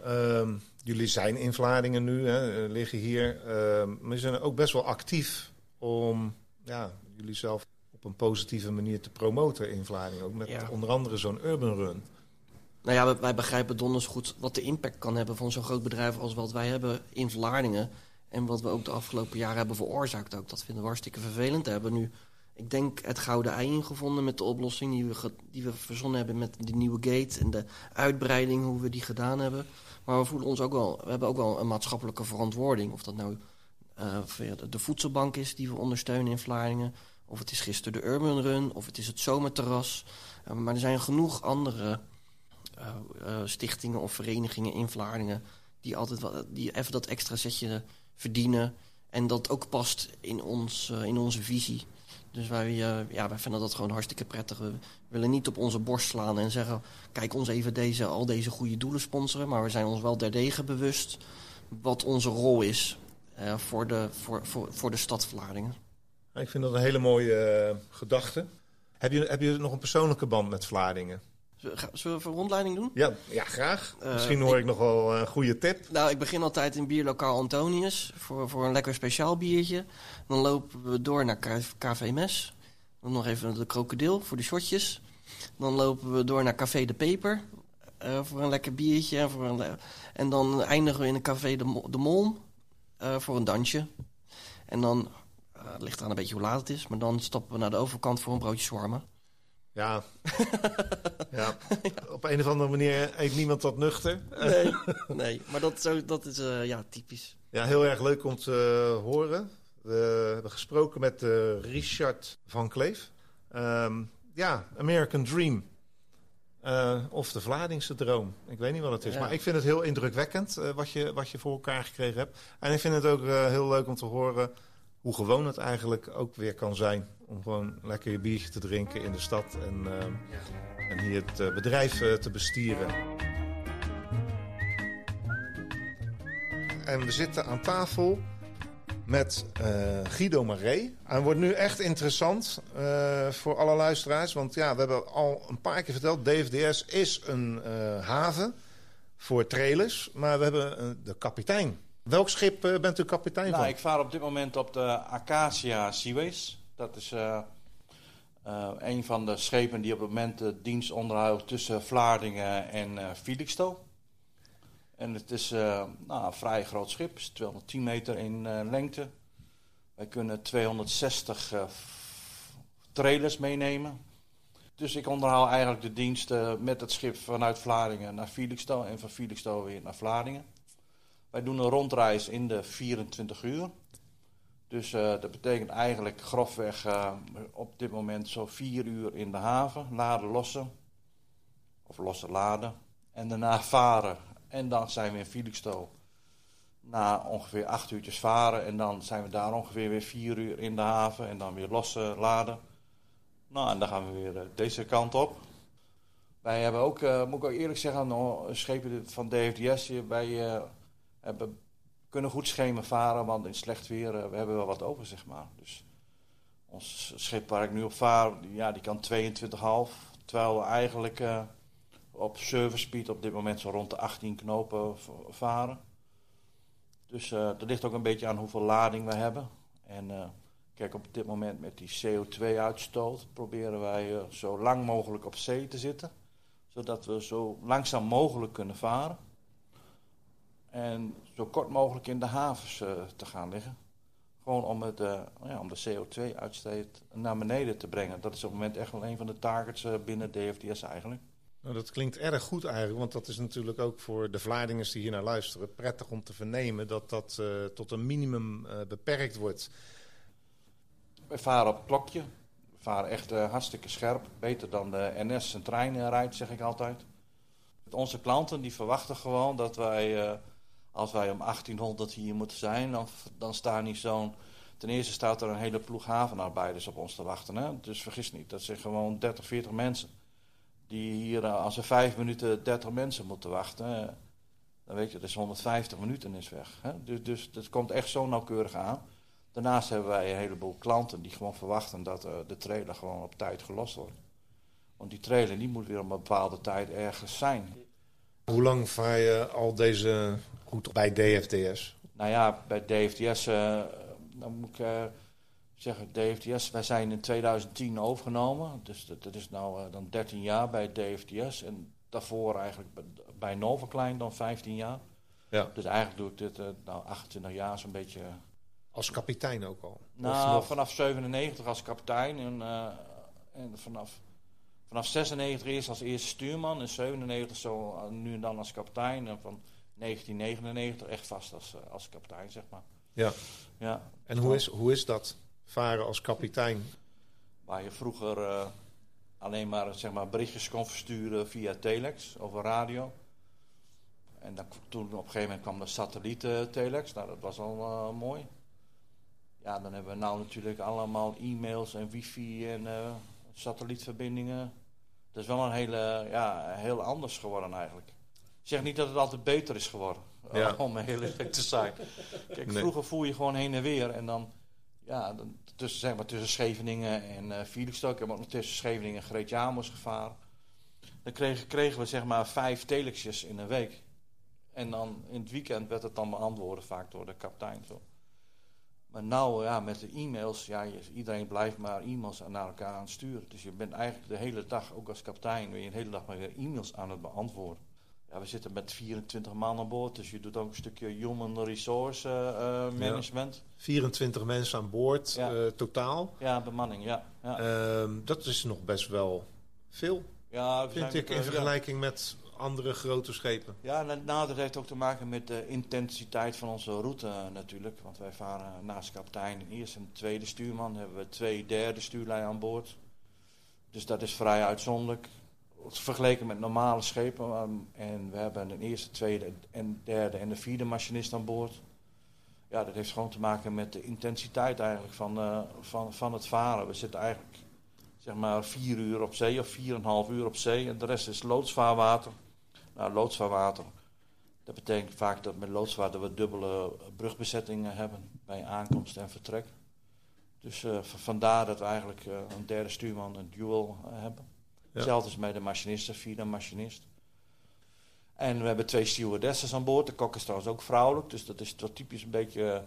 ehm, jullie zijn in Vlaardingen nu, hè, eh, liggen hier. ehm, maar zijn ook best wel actief om ja, jullie zelf op een positieve manier te promoten in Vlaardingen. Ook met Ja. onder andere zo'n urban run. nou ja, wij, begrijpen donders goed wat de impact kan hebben... van zo'n groot bedrijf als wat wij hebben in Vlaardingen. En wat we ook de afgelopen jaren hebben veroorzaakt ook. Dat vinden we hartstikke vervelend. We hebben nu, ik denk, het gouden ei ingevonden met de oplossing... die we, die we verzonnen hebben met de nieuwe gate... en de uitbreiding, hoe we die gedaan hebben. Maar we voelen ons ook wel... We hebben ook wel een maatschappelijke verantwoording. Of dat nou via de, voedselbank is die we ondersteunen in Vlaardingen... of het is gisteren de Urban Run, of het is het zomerterras. Eh, maar er zijn genoeg andere eh, stichtingen of verenigingen in Vlaardingen... die altijd wat, die even dat extra zetje verdienen... en dat ook past in, ons, in onze visie. Dus wij, eh, ja, wij vinden dat gewoon hartstikke prettig. We willen niet op onze borst slaan en zeggen... kijk ons even deze, al deze goede doelen sponsoren. Maar we zijn ons wel derdege bewust wat onze rol is eh, voor, de, voor, voor, voor de stad Vlaardingen. Ik vind dat een hele mooie eh, gedachte. Heb je, heb je nog een persoonlijke band met Vlaardingen? Zullen we- een rondleiding doen? Ja, ja graag. Eh, Misschien hoor ik, ik- nog wel een goede tip. Nou, ik begin altijd in bierlokaal Antonius voor, voor een lekker speciaal biertje. Dan lopen we door naar K- Café Mes. Dan nog even de krokodil voor de shotjes. Dan lopen we door naar Café de Peper eh, voor een lekker biertje. En, voor een en dan eindigen we in een Café de, Mo- de Molm eh, voor een dansje. En dan, eh, het ligt eraan een beetje hoe laat het is, maar dan stappen we naar de overkant voor een broodje shawarma. Ja. ja. Op een of andere manier eet niemand dat nuchter. Nee, nee maar dat, zo, dat is eh, ja, typisch. Ja, heel erg leuk om te horen. We hebben gesproken met eh, Richard van Kleef. Ehm, ja, American Dream. Eh, of de Vladingse droom. Ik weet niet wat het is. Ja. Maar ik vind het heel indrukwekkend eh, wat, je, wat je voor elkaar gekregen hebt. En ik vind het ook eh, heel leuk om te horen hoe gewoon het eigenlijk ook weer kan zijn. Om gewoon lekker je biertje te drinken in de stad. En, eh, en hier het eh, bedrijf eh, te bestieren. En we zitten aan tafel met Guido Maré. Het wordt nu echt interessant voor alle luisteraars. Want ja, we hebben al een paar keer verteld... DFDS is een haven voor trailers. Maar we hebben de kapitein. Welk schip eh, bent u kapitein Nou, van? ik vaar op dit moment op de Acacia Seaways. Dat is eh, eh, een van de schepen die op het moment de dienst onderhoudt tussen Vlaardingen en eh Felixstowe. En het is nou, een vrij groot schip, is 210 meter in lengte. Wij kunnen 260 eh, f- trailers meenemen. Dus ik onderhoud eigenlijk de diensten met het schip vanuit Vlaardingen naar Felixstowe en van Felixstowe weer naar Vlaardingen. Wij doen een rondreis in de 24 uur. Dus eh, dat betekent eigenlijk grofweg eh, op dit moment zo vier uur in de haven. Laden, lossen. Of lossen, laden. En daarna varen. En dan zijn we in Felixstowe. Na ongeveer acht uurtjes varen. En dan zijn we daar ongeveer weer vier uur in de haven. En dan weer lossen, laden. Nou, en dan gaan we weer eh, deze kant op. Wij hebben ook, moet ik ook eerlijk zeggen, nog schepen van DFDS. hier, Wij hebben, kunnen goed schemen varen, want in slecht weer eh, we hebben wel wat over, zeg maar. Dus ons schip waar ik nu op vaar, ja, die kan 22,5. Terwijl we eigenlijk eh, op service speed op dit moment zo rond de 18 knopen varen. Dus eh dat ligt ook een beetje aan hoeveel lading we hebben. En eh, kijk, op dit moment met die CO2-uitstoot proberen wij zo lang mogelijk op zee te zitten. Zodat we zo langzaam mogelijk kunnen varen. En zo kort mogelijk in de havens eh, te gaan liggen. Gewoon om, het, eh, ja, om de CO2-uitstoot naar beneden te brengen. Dat is op het moment echt wel een van de targets eh, binnen DFDS eigenlijk. Nou, dat klinkt erg goed eigenlijk, want dat is natuurlijk ook voor de Vlaardingers die hier naar luisteren prettig om te vernemen dat dat tot een minimum beperkt wordt. We varen op het klokje. We varen echt hartstikke scherp. Beter dan de NS een trein rijdt, zeg ik altijd. Onze klanten die verwachten gewoon dat wij, als wij om 1800 hier moeten zijn, dan, dan staan niet zo'n... Ten eerste staat er een hele ploeg havenarbeiders op ons te wachten. Hè? Dus vergis niet, dat zijn gewoon 30, 40 mensen. Die hier, eh, als er vijf minuten 30 mensen moeten wachten, eh, dan weet je, dat is 150 minuten is weg. Hè? Dus, dus dat komt echt zo nauwkeurig aan. Daarnaast hebben wij een heleboel klanten die gewoon verwachten dat eh, de trailer gewoon op tijd gelost wordt. Want die trailer die moet weer op een bepaalde tijd ergens zijn. Hoe lang vaar je al deze route bij DFDS? Nou ja, bij DFDS, eh, dan moet ik eh, zeggen, DFDS, wij zijn in 2010 overgenomen. Dus dat, dat is nou eh, dan 13 jaar bij DFDS. En daarvoor eigenlijk bij, Novacline dan 15 jaar. Ja. Dus eigenlijk doe ik dit nou 28 jaar zo'n beetje... Als kapitein ook al? Nou, vanaf 97 als kapitein en, en vanaf, vanaf 96 eerst als eerste stuurman en 97 zo nu en dan als kapitein en van 1999 echt vast als, eh, als kapitein, zeg maar. Ja. Ja, En hoe is, hoe is dat, varen als kapitein? waar je vroeger eh, alleen maar, zeg maar berichtjes kon versturen via telex over radio. En dan, toen op een gegeven moment kwam de satelliet eh, telex, nou dat was al mooi. Ja, dan hebben we nou natuurlijk allemaal e-mails en wifi en satellietverbindingen. Dat is wel een hele, ja, heel anders geworden eigenlijk. Zeg niet dat het altijd beter is geworden, Ja. om heel eerlijk te zijn. Kijk, Nee. vroeger voer je gewoon heen en weer en dan, ja, dan tussen, zeg maar, tussen Scheveningen en eh Felixstowe. Ik heb ook nog tussen Scheveningen en Greet Jamers gevaren. Dan kregen, kregen we zeg maar vijf telexjes in een week. En dan in het weekend werd het dan beantwoorden vaak door de kapitein. Zo. Maar nou, ja, met de e-mails, ja, iedereen blijft maar e-mails naar elkaar aan het sturen. Dus je bent eigenlijk de hele dag, ook als kapitein, ben je de hele dag maar weer e-mails aan het beantwoorden. Ja, we zitten met 24 man aan boord, dus je doet ook een stukje human resource eh, eh, management. 24 mensen aan boord Ja. eh, totaal. Ja, bemanning, ja. Ja, Ehm, dat is nog best wel veel, ja we vind ik, in vergelijking met andere grote schepen. Ja, nou, dat heeft ook te maken met de intensiteit van onze route natuurlijk. Want wij varen naast kapitein en eerste en tweede stuurman hebben we twee derde stuurlui aan boord. Dus dat is vrij uitzonderlijk. Vergeleken met normale schepen. en we hebben een eerste, tweede en derde en de vierde machinist aan boord. Ja, dat heeft gewoon te maken met de intensiteit eigenlijk van, eh, van, van het varen. We zitten eigenlijk zeg maar vier uur op zee of vier en een half uur op zee. En de rest is loodsvaarwater. Nou, loodsvaarwater. Dat betekent vaak dat met loodsvaart dat we dubbele brugbezettingen hebben bij aankomst en vertrek. Dus eh, vandaar dat we eigenlijk eh, een derde stuurman, een dual hebben. Hetzelfde is met de machinist, de vierde machinist. En we hebben twee stewardesses aan boord. De kok is trouwens ook vrouwelijk, dus dat is wat typisch een beetje,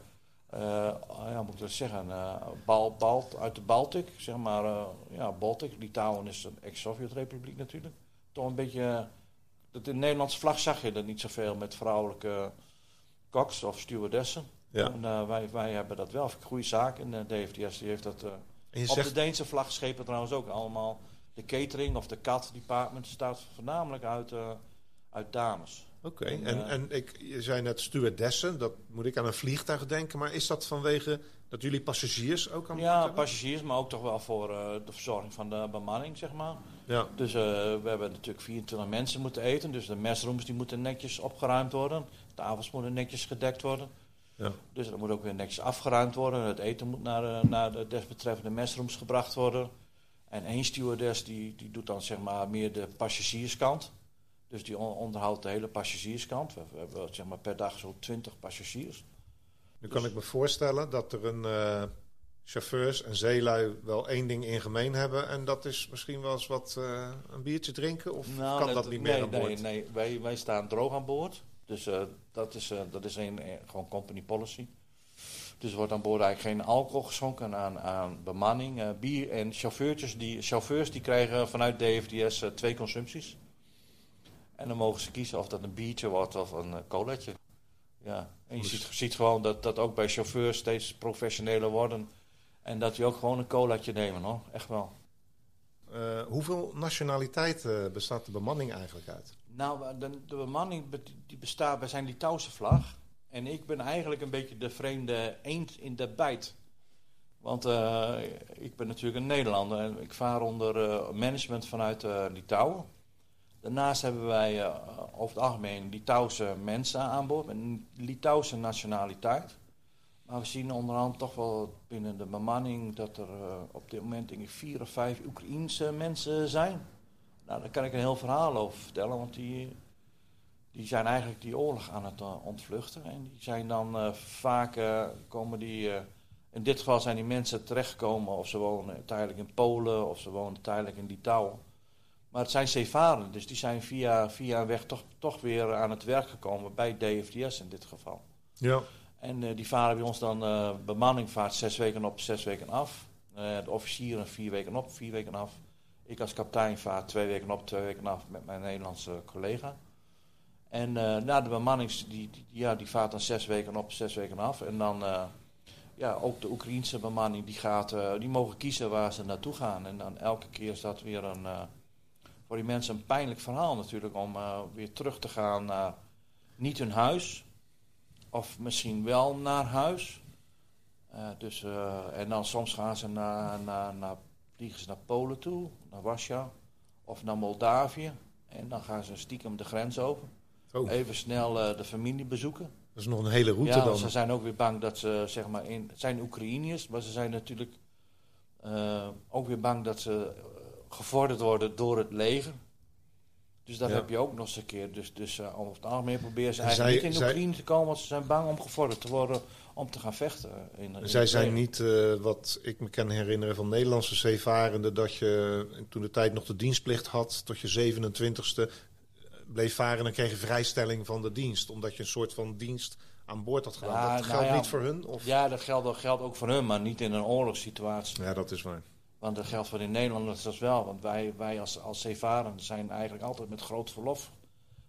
eh, ja, moet ik dat zeggen, eh bal, bal, uit de Baltic, zeg maar, eh, ja, Baltic. Litouwen is een ex-Sovjet-republiek natuurlijk. Toch een beetje, dat in de Nederlandse vlag zag je dat niet zoveel met vrouwelijke koks of stewardessen. Ja. En, wij, wij hebben dat wel, een goede zaak. En de DFDS die heeft dat op de Deense vlagschepen trouwens ook allemaal. De catering of de cat department staat voornamelijk uit, eh, uit dames. oké, en, en, eh, en ik, je zei net stewardessen, dat moet ik aan een vliegtuig denken. Maar is dat vanwege dat jullie passagiers ook aan Ja, passagiers, maar ook toch wel voor eh, de verzorging van de bemanning, zeg maar. Ja, Dus we hebben natuurlijk 24 mensen moeten eten. Dus de mesrooms die moeten netjes opgeruimd worden. Tafels moeten netjes gedekt worden. ja. Dus dat moet ook weer netjes afgeruimd worden. Het eten moet naar, de- naar de desbetreffende mesrooms gebracht worden. En één stewardess die, die doet dan zeg maar meer de passagierskant. Dus die on- onderhoudt de hele passagierskant. We, we hebben zeg maar per dag zo'n 20 passagiers. Nu kan ik me voorstellen dat er een eh, chauffeurs en zeelui wel één ding in gemeen hebben. En dat is misschien wel eens wat eh, een biertje drinken. Of Nou, kan dat, niet meer nee, aan boord? Nee, nee. Wij, wij staan droog aan boord. Dus eh, dat is, dat is een, gewoon company policy. Dus er wordt aan boord eigenlijk geen alcohol geschonken aan, aan bemanning. eh, bier en chauffeurtjes die, chauffeurs die krijgen vanuit DFDS eh, twee consumpties. En dan mogen ze kiezen of dat een biertje wordt of een eh, colaatje. Ja. En je Dus- ziet, ziet gewoon dat, dat ook bij chauffeurs steeds professioneler worden. En dat die ook gewoon een colaatje nemen hoor. Echt wel. Hoeveel nationaliteiten bestaat de bemanning eigenlijk uit? Nou, de, de bemanning be- die bestaat bij zijn Litouwse vlag. En ik ben eigenlijk een beetje de vreemde eend in de bijt. Want eh, ik ben natuurlijk een Nederlander en ik vaar onder eh, management vanuit eh, Litouwen. Daarnaast hebben wij over het algemeen Litouwse mensen aan boord met een Litouwse nationaliteit. Maar we zien onderhand toch wel binnen de bemanning dat er op dit moment denk vier of vijf Oekraïense mensen zijn. Nou, daar kan ik een heel verhaal over vertellen, want die, die zijn eigenlijk die oorlog aan het eh, ontvluchten. En die zijn dan eh, vaak, eh, komen die, in dit geval zijn die mensen terechtgekomen of ze wonen tijdelijk in Polen of ze wonen tijdelijk in Litouwen. Maar het zijn zeevarenden, dus die zijn via, via een weg toch, toch weer aan het werk gekomen bij DFDS in dit geval. Ja. En die varen bij ons dan, bemanning vaart zes weken op, zes weken af. Eh, de officieren vier weken op, vier weken af. Ik als kapitein vaar twee weken op, twee weken af met mijn Nederlandse collega. En eh na de bemanning, die, ja, die vaart dan zes weken op, zes weken af. En dan, eh, ja, ook de Oekraïense bemanning, die, gaat, eh, die mogen kiezen waar ze naartoe gaan. En dan elke keer is dat weer een, voor die mensen een pijnlijk verhaal natuurlijk, om weer terug te gaan naar niet hun huis, of misschien wel naar huis. Dus, en dan soms gaan ze naar, naar, naar, vliegen ze naar Polen toe, naar Warschau of naar Moldavië. En dan gaan ze stiekem de grens over. Oh. Even snel eh, de familie bezoeken. Dat is nog een hele route ja, dan. ze zijn ook weer bang dat ze, zeg maar, in, het zijn Oekraïniërs, maar ze zijn natuurlijk eh, ook weer bang dat ze eh, gevorderd worden door het leger. Dus dat Ja. heb je ook nog eens een keer. Dus, dus eh, over het algemeen proberen ze En eigenlijk zij- niet in zij- Oekraïne te komen, want ze zijn bang om gevorderd te worden om te gaan vechten. In, in Zij zijn niet, wat ik me kan herinneren van Nederlandse zeevarenden, dat je toen de tijd nog de dienstplicht had, tot je 27ste bleef varen, dan kreeg je vrijstelling van de dienst, omdat je een soort van dienst aan boord had gedaan. Ja, dat nou geldt ja. niet voor hun? Of? Ja, dat geldt, dat geldt ook voor hun, maar niet in een oorlogssituatie. ja, dat is waar. Want dat geldt voor de Nederlanders dat wel. Want wij, wij als, als zeevarenden zijn eigenlijk altijd met groot verlof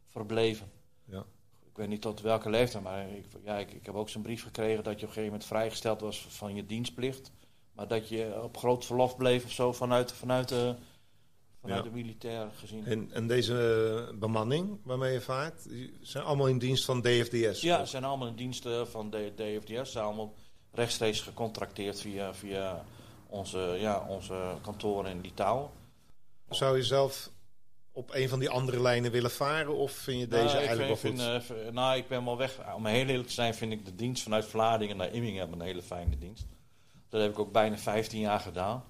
verbleven. Ja. Ik weet niet tot welke leeftijd, maar ik, ja, ik, ik heb ook zo'n brief gekregen dat je op een gegeven moment vrijgesteld was van je dienstplicht. Maar dat je op groot verlof bleef of zo vanuit, vanuit, de, vanuit Ja. de militair gezien. En, en deze eh, bemanning waarmee je vaart, zijn allemaal in dienst van DFDS? Ja, ze zijn allemaal in diensten van de DFDS. Ze zijn allemaal rechtstreeks gecontracteerd via, via onze, ja, onze kantoren in Litouwen. Zou je zelf op een van die andere lijnen willen varen of vind je deze Nou, eigenlijk wel goed? vind, eh, nou, ik ben wel weg. Om heel eerlijk te zijn, vind ik de dienst vanuit Vlaardingen naar Immingen een hele fijne dienst. Dat heb ik ook bijna 15 jaar gedaan.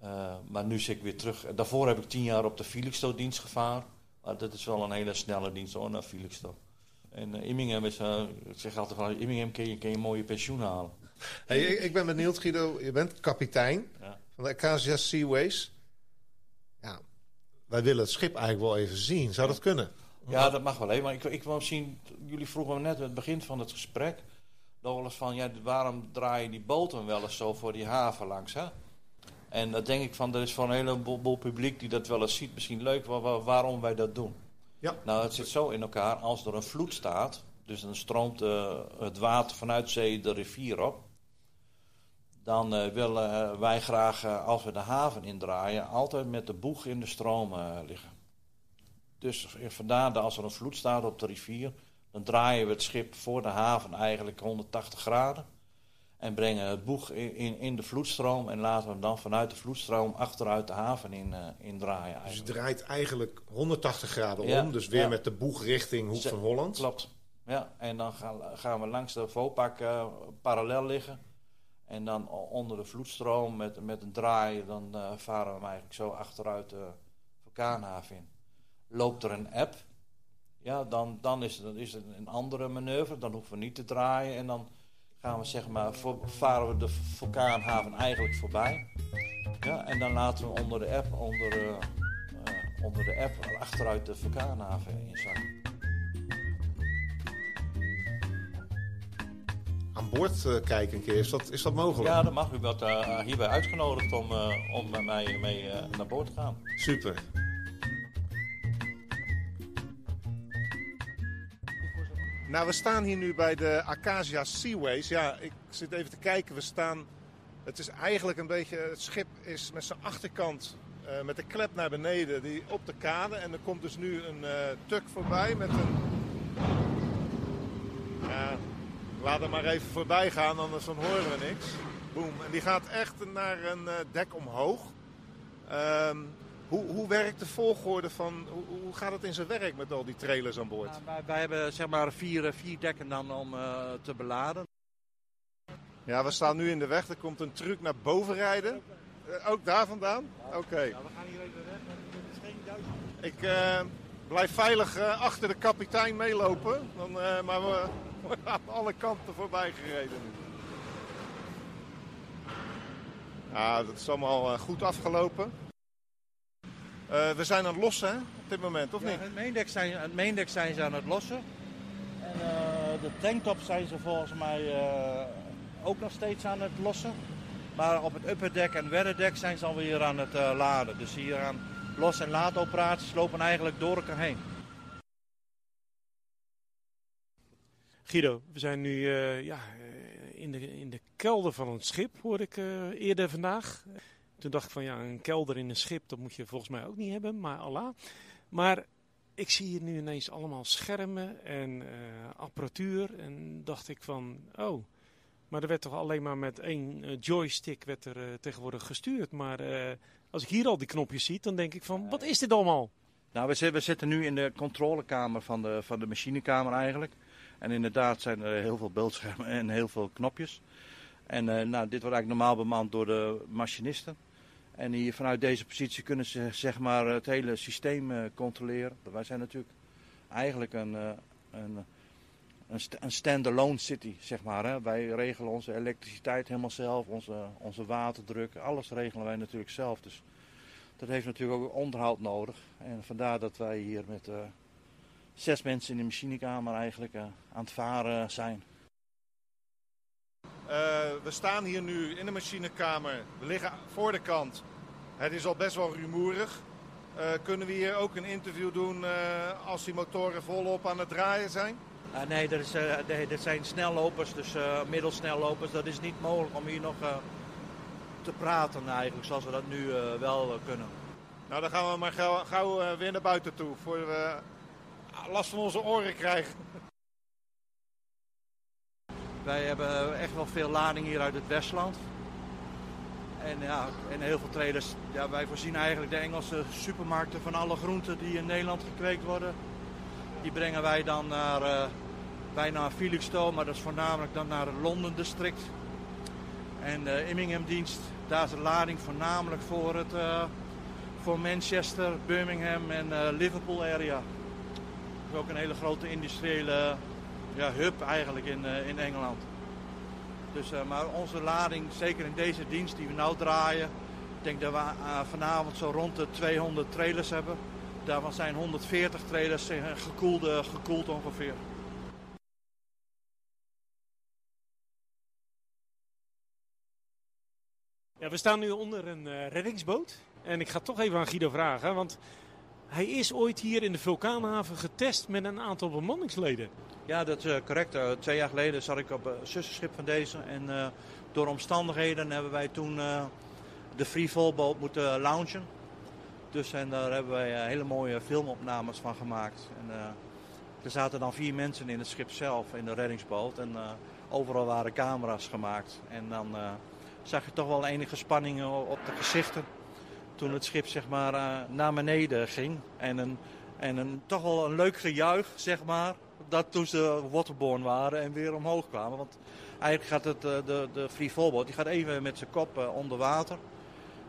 Eh, maar nu zit ik weer terug. Daarvoor heb ik 10 jaar op de Felixstowe-dienst gevaren. Maar dat is wel een hele snelle dienst hoor, naar Felixstowe. En eh, Immingham is, eh, ik zeg altijd van, Immingham kun je, kun je een mooie pensioen halen. Hey, ik, ik ben benieuwd, Guido. Je bent kapitein Ja. van de Acacia Seaways. Ja, wij willen het schip eigenlijk wel even zien. Zou dat kunnen? Ja, dat mag wel even. Maar ik, ik wil misschien, jullie vroegen me net aan het begin van het gesprek. Nog wel eens van, ja, waarom draaien die boten wel eens zo voor die haven langs, hè? En dan denk ik van, er is voor een heleboel publiek die dat wel eens ziet, misschien leuk wa- wa- waarom wij dat doen. Ja. Nou, het zit zo in elkaar, als er een vloed staat, dus dan stroomt eh, het water vanuit zee de rivier op. Dan eh, willen eh, wij graag, als we de haven indraaien, altijd met de boeg in de stroom liggen. Dus vandaar dat als er een vloed staat op de rivier, dan draaien we het schip voor de haven eigenlijk 180 graden. En brengen het boeg in, in, de vloedstroom en laten we hem dan vanuit de vloedstroom achteruit de haven in, eh in draaien. Dus je Eigenlijk. draait eigenlijk 180 graden Ja, om. Dus weer ja. met de boeg richting Hoek van Holland. Klopt. Ja, en dan gaan, gaan we langs de Vopak eh, parallel liggen. En dan onder de vloedstroom met, met een draai, dan eh, varen we hem eigenlijk zo achteruit de vulkaanhaven in. Loopt er een app, ja, dan, dan is, het, dan is het een andere manoeuvre. Dan hoeven we niet te draaien en dan gaan we zeg maar, voor, varen we de vulkaanhaven eigenlijk voorbij. Ja, en dan laten we onder de app, onder, eh, eh, onder de app achteruit de vulkaanhaven inzakken. Aan boord eh, kijken een keer. Is dat, is dat mogelijk? Ja, dan mag u wat eh, hierbij uitgenodigd om, om met mij mee naar boord te gaan. Super. Nou, we staan hier nu bij de Acacia Seaways. Ja, ik zit even te kijken. We staan. Het is eigenlijk een beetje. Het schip is met zijn achterkant. eh, met de klep naar beneden. Die op de kade. En er komt dus nu een eh tuk voorbij met een. Ja, laat hem maar even voorbij gaan, anders dan horen we niks. Boom. En die gaat echt naar een eh, dek omhoog. Ehm, hoe, hoe werkt de volgorde van. Hoe, hoe gaat het in zijn werk met al die trailers aan boord? Ja, wij, wij hebben zeg maar vier, eh, vier dekken dan om eh, te beladen. Ja, we staan nu in de weg. Er komt een truck naar boven rijden. Eh, ook daar vandaan? Oké. Ja, we gaan hier even weg. Het is geen. Ik blijf veilig achter de kapitein meelopen. Dan, maar we worden aan alle kanten voorbij gereden nu. Ja, dat is allemaal goed afgelopen. Eh, we zijn aan het lossen hè, op dit moment, of Ja, niet? het, maindek zijn, het maindek zijn ze aan het lossen. En eh, de tanktop zijn ze volgens mij eh, ook nog steeds aan het lossen. Maar op het upperdek en wedderdek zijn ze alweer aan het laden. Dus hier aan los- en laadoperaties lopen eigenlijk door elkaar heen. Guido, we zijn nu eh, ja, in, de, in de kelder van een schip, hoorde ik eh, eerder vandaag. Toen dacht ik van ja, een kelder in een schip, dat moet je volgens mij ook niet hebben, maar Allah. Maar ik zie hier nu ineens allemaal schermen en eh, apparatuur. En dacht ik van, oh, maar er werd toch alleen maar met één eh, joystick werd er eh, tegenwoordig gestuurd. Maar als ik hier al die knopjes zie, dan denk ik van, wat is dit allemaal? Nou, we zitten, nu in de controlekamer van de, van de machinekamer eigenlijk. En inderdaad zijn er heel veel beeldschermen en heel veel knopjes. En nou, dit wordt eigenlijk normaal bemand door de machinisten. En hier vanuit deze positie kunnen ze zeg maar, het hele systeem eh, controleren. Wij zijn natuurlijk eigenlijk een, eh, een, een, st- een stand-alone city, zeg maar. Hè. Wij regelen onze elektriciteit helemaal zelf, onze, onze waterdruk, alles regelen wij natuurlijk zelf. Dus dat heeft natuurlijk ook onderhoud nodig. En vandaar dat wij hier met eh, zes mensen in de machinekamer eigenlijk aan het varen zijn. Eh, we staan hier nu in de machinekamer. We liggen voor de kant. Het is al best wel rumoerig. Eh, kunnen we hier ook een interview doen eh, als die motoren volop aan het draaien zijn? Ah, nee, er, is, nee, dit zijn snellopers, dus middelsnellopers. Dat is niet mogelijk om hier nog te praten eigenlijk, zoals we dat nu wel kunnen. Nou, dan gaan we maar gauw, gauw weer naar buiten toe. Voor we last van onze oren krijgen. Wij hebben echt wel veel lading hier uit het Westland. En, ja, en heel veel traders. Ja, wij voorzien eigenlijk de Engelse supermarkten van alle groenten die in Nederland gekweekt worden. Die brengen wij dan naar, eh bijna naar Felixstowe, maar dat is voornamelijk dan naar het Londen district. En de Immingham dienst, daar is de lading voornamelijk voor, het, eh, voor Manchester, Birmingham en eh, Liverpool area. Dat is ook een hele grote industriële ja, hub eigenlijk in, eh, in Engeland. Dus, eh, maar onze lading, zeker in deze dienst die we nou draaien, ik denk dat we eh, vanavond zo rond de 200 trailers hebben. Daarvan zijn 140 trailers gekoeld, gekoeld ongeveer. Ja, we staan nu onder een reddingsboot. En ik ga toch even aan Guido vragen, want hij is ooit hier in de vulkaanhaven getest met een aantal bemanningsleden. Ja, dat is eh, correct. Eh, twee jaar geleden zat ik op een zussenschip van deze. En eh, door omstandigheden hebben wij toen eh, de Free moeten launchen. Dus en daar hebben wij eh, hele mooie filmopnames van gemaakt. En, eh, er zaten dan vier mensen in het schip zelf, in de reddingsboot. En eh, overal waren camera's gemaakt. En dan eh, zag je toch wel enige spanning o- op de gezichten. Toen het schip zeg maar eh, naar beneden ging. En, een, en een, toch wel een leuk gejuich, zeg maar. Dat toen ze waterborne waren en weer omhoog kwamen. Want eigenlijk gaat het, eh, de, de Free die gaat even met zijn kop eh, onder water.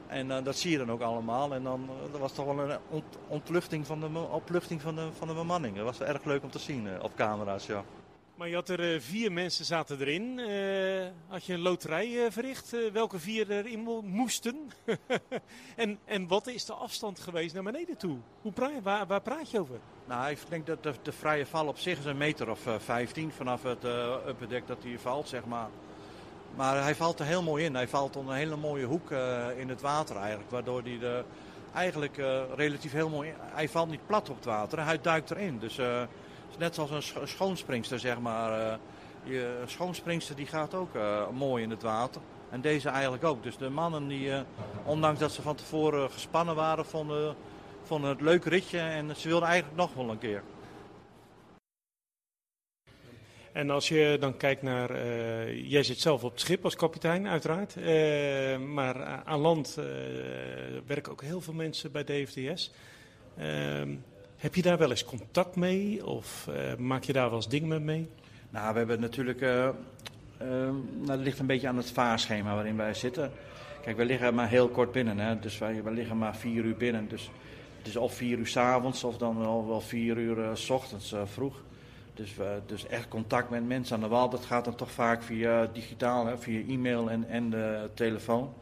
En dat zie je dan ook allemaal. En dan dat was toch wel een ont, ontluchting van de, opluchting van de, van de bemanning. Dat was erg leuk om te zien op camera's, ja. Maar je had er eh, vier mensen zaten erin. Eh, had je een loterij eh, verricht? welke vier erin mo- moesten? en, en wat is de afstand geweest naar beneden toe? Hoe pra- waar, waar praat je over? Nou, ik denk dat de, de vrije val op zich is een meter of eh, 15 vanaf het upperdek dat hij valt, zeg maar. Maar hij valt er heel mooi in. Hij valt onder een hele mooie hoek in het water eigenlijk. Waardoor hij de, eigenlijk relatief heel mooi... Hij valt niet plat op het water, hij duikt erin. Dus net zoals een scho- schoonspringster, zeg maar. eh, je, schoonspringster die gaat ook eh, mooi in het water. En deze eigenlijk ook. Dus de mannen die, eh, ondanks dat ze van tevoren gespannen waren, vonden, vonden het leuk ritje. En ze wilden eigenlijk nog wel een keer. En als je dan kijkt naar, jij zit zelf op het schip als kapitein uiteraard, maar aan land werken ook heel veel mensen bij DFDS. Heb je daar wel eens contact mee of eh, maak je daar wel eens dingen mee? Nou, we hebben natuurlijk. eh, nou, dat ligt een beetje aan het vaarschema waarin wij zitten. Kijk, we liggen maar heel kort binnen, hè? dus wij, liggen maar vier uur binnen. Dus het is of vier uur s avonds of dan wel, wel vier uur s ochtends vroeg. Dus, dus echt contact met mensen aan de wal, dat gaat dan toch vaak via digitaal, hè? via e-mail en, en de telefoon.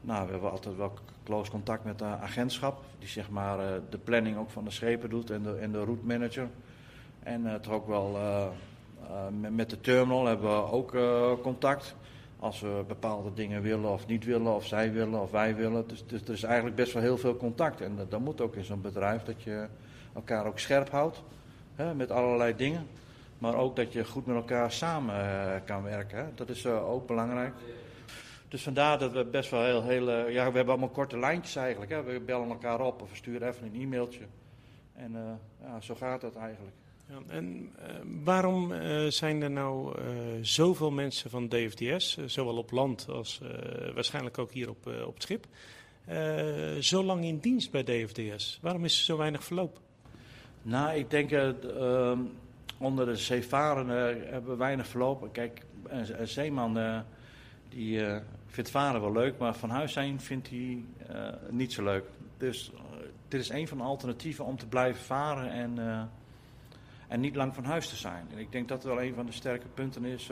Nou, we hebben altijd wel close contact met de agentschap, die zeg maar eh, de planning ook van de schepen doet en de, en de route manager. En eh, toch ook wel eh, met- de terminal hebben we ook contact. Als we bepaalde dingen willen of niet willen, of zij willen of wij willen. Dus, dus er is eigenlijk best wel heel veel contact. En dat, moet ook in zo'n bedrijf, dat je elkaar ook scherp houdt hè, met allerlei dingen. Maar ook dat je goed met elkaar samen kan werken. Dat is ook belangrijk. Dus vandaar dat we best wel heel, heel eh, ja, we hebben allemaal korte lijntjes eigenlijk. Hè. We bellen elkaar op of we sturen even een e-mailtje. En eh, ja, zo gaat dat eigenlijk. Ja, en eh, waarom zijn er nou zoveel mensen van DFDS, zowel op land als waarschijnlijk ook hier op, op het schip, zo lang in dienst bij DFDS? Waarom is er zo weinig verloop? Nou, ik denk, eh, ehm, onder de zeevarenden hebben we weinig verlopen. Kijk, een, een zeeman die vindt varen wel leuk, maar van huis zijn vindt hij eh, niet zo leuk. Dus eh, dit is een van de alternatieven om te blijven varen en, eh, en niet lang van huis te zijn. En ik denk dat wel een van de sterke punten is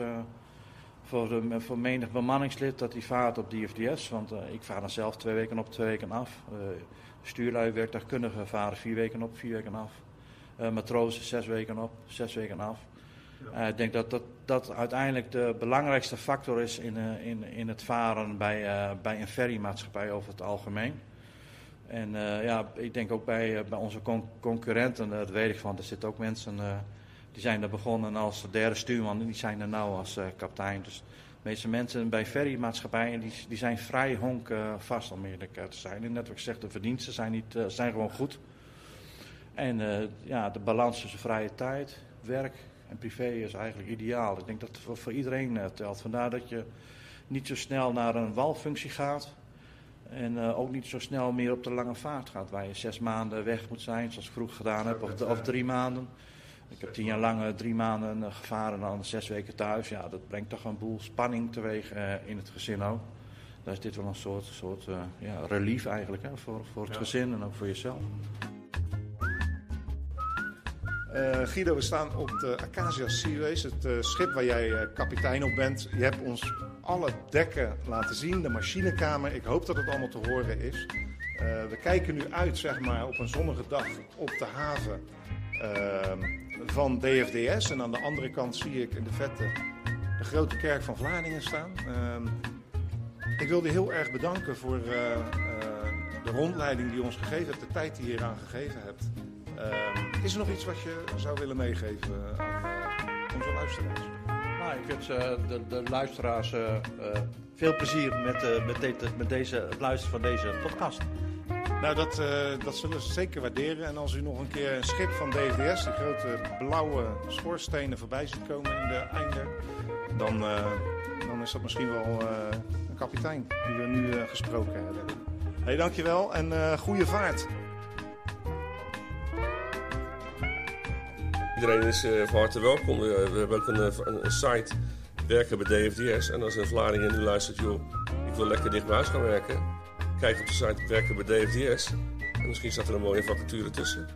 voor, de, voor menig bemanningslid dat hij vaart op DFDS. Want ik vaar dan zelf twee weken op, twee weken af. Stuurlui, werktuigkundigen varen vier weken op, vier weken af. Matrozen zes weken op, zes weken af. Eh, ik denk dat, dat dat uiteindelijk de belangrijkste factor is in, eh, in, in het varen bij, eh, bij een ferrymaatschappij over het algemeen. En ja, ik denk ook bij, bij onze con- concurrenten, dat weet ik van, er zitten ook mensen die zijn er begonnen als derde stuurman en die zijn er nou als kapitein. Dus de meeste mensen bij ferrymaatschappijen die, die zijn vrij honk vast om eerlijk te zijn. En net wat ik zeg, de verdiensten zijn, niet, zijn gewoon goed. En ja, de balans tussen vrije tijd, werk en privé is eigenlijk ideaal. Ik denk dat het voor, iedereen eh, telt. Vandaar dat je niet zo snel naar een walfunctie gaat. En eh, ook niet zo snel meer op de lange vaart gaat. Waar je zes maanden weg moet zijn, zoals ik vroeger gedaan heb. Of, of drie maanden. Ik heb tien jaar lang eh, drie maanden gevaren en dan zes weken thuis. Ja, dat brengt toch een boel spanning teweeg in het gezin ook. Daar is dit wel een soort, soort ja, relief eigenlijk hè, voor, voor het gezin en ook voor jezelf. Eh, Guido, we staan op de Acacia Seaways, het eh, schip waar jij eh, kapitein op bent. Je hebt ons alle dekken laten zien, de machinekamer. Ik hoop dat het allemaal te horen is. We kijken nu uit zeg maar, op een zonnige dag op de haven ehm, van DFDS. En aan de andere kant zie ik in de vette de grote kerk van Vlaardingen staan. Ehm, ik wil je heel erg bedanken voor de rondleiding die je ons gegeven hebt, de tijd die je hieraan gegeven hebt. Ehm, is er nog iets wat je zou willen meegeven aan eh, onze luisteraars? Nou, ik wens eh, de, de luisteraars eh, veel plezier met, met, met deze, het luisteren van deze podcast. Nou, dat, dat zullen ze zeker waarderen. En als u nog een keer een schip van DVS, die grote blauwe schoorstenen, voorbij ziet komen in de einder, dan, dan is dat misschien wel een kapitein die we nu gesproken hebben. Hey, dankjewel en goede vaart. Iedereen is eh, van harte welkom. We, we hebben ook een, eh, site, werken bij DFDS. En als een Vlaardingen nu luistert, joh, ik wil lekker dicht bij huis gaan werken. Kijk op de site werken bij DFDS. En misschien staat er een mooie vacature tussen.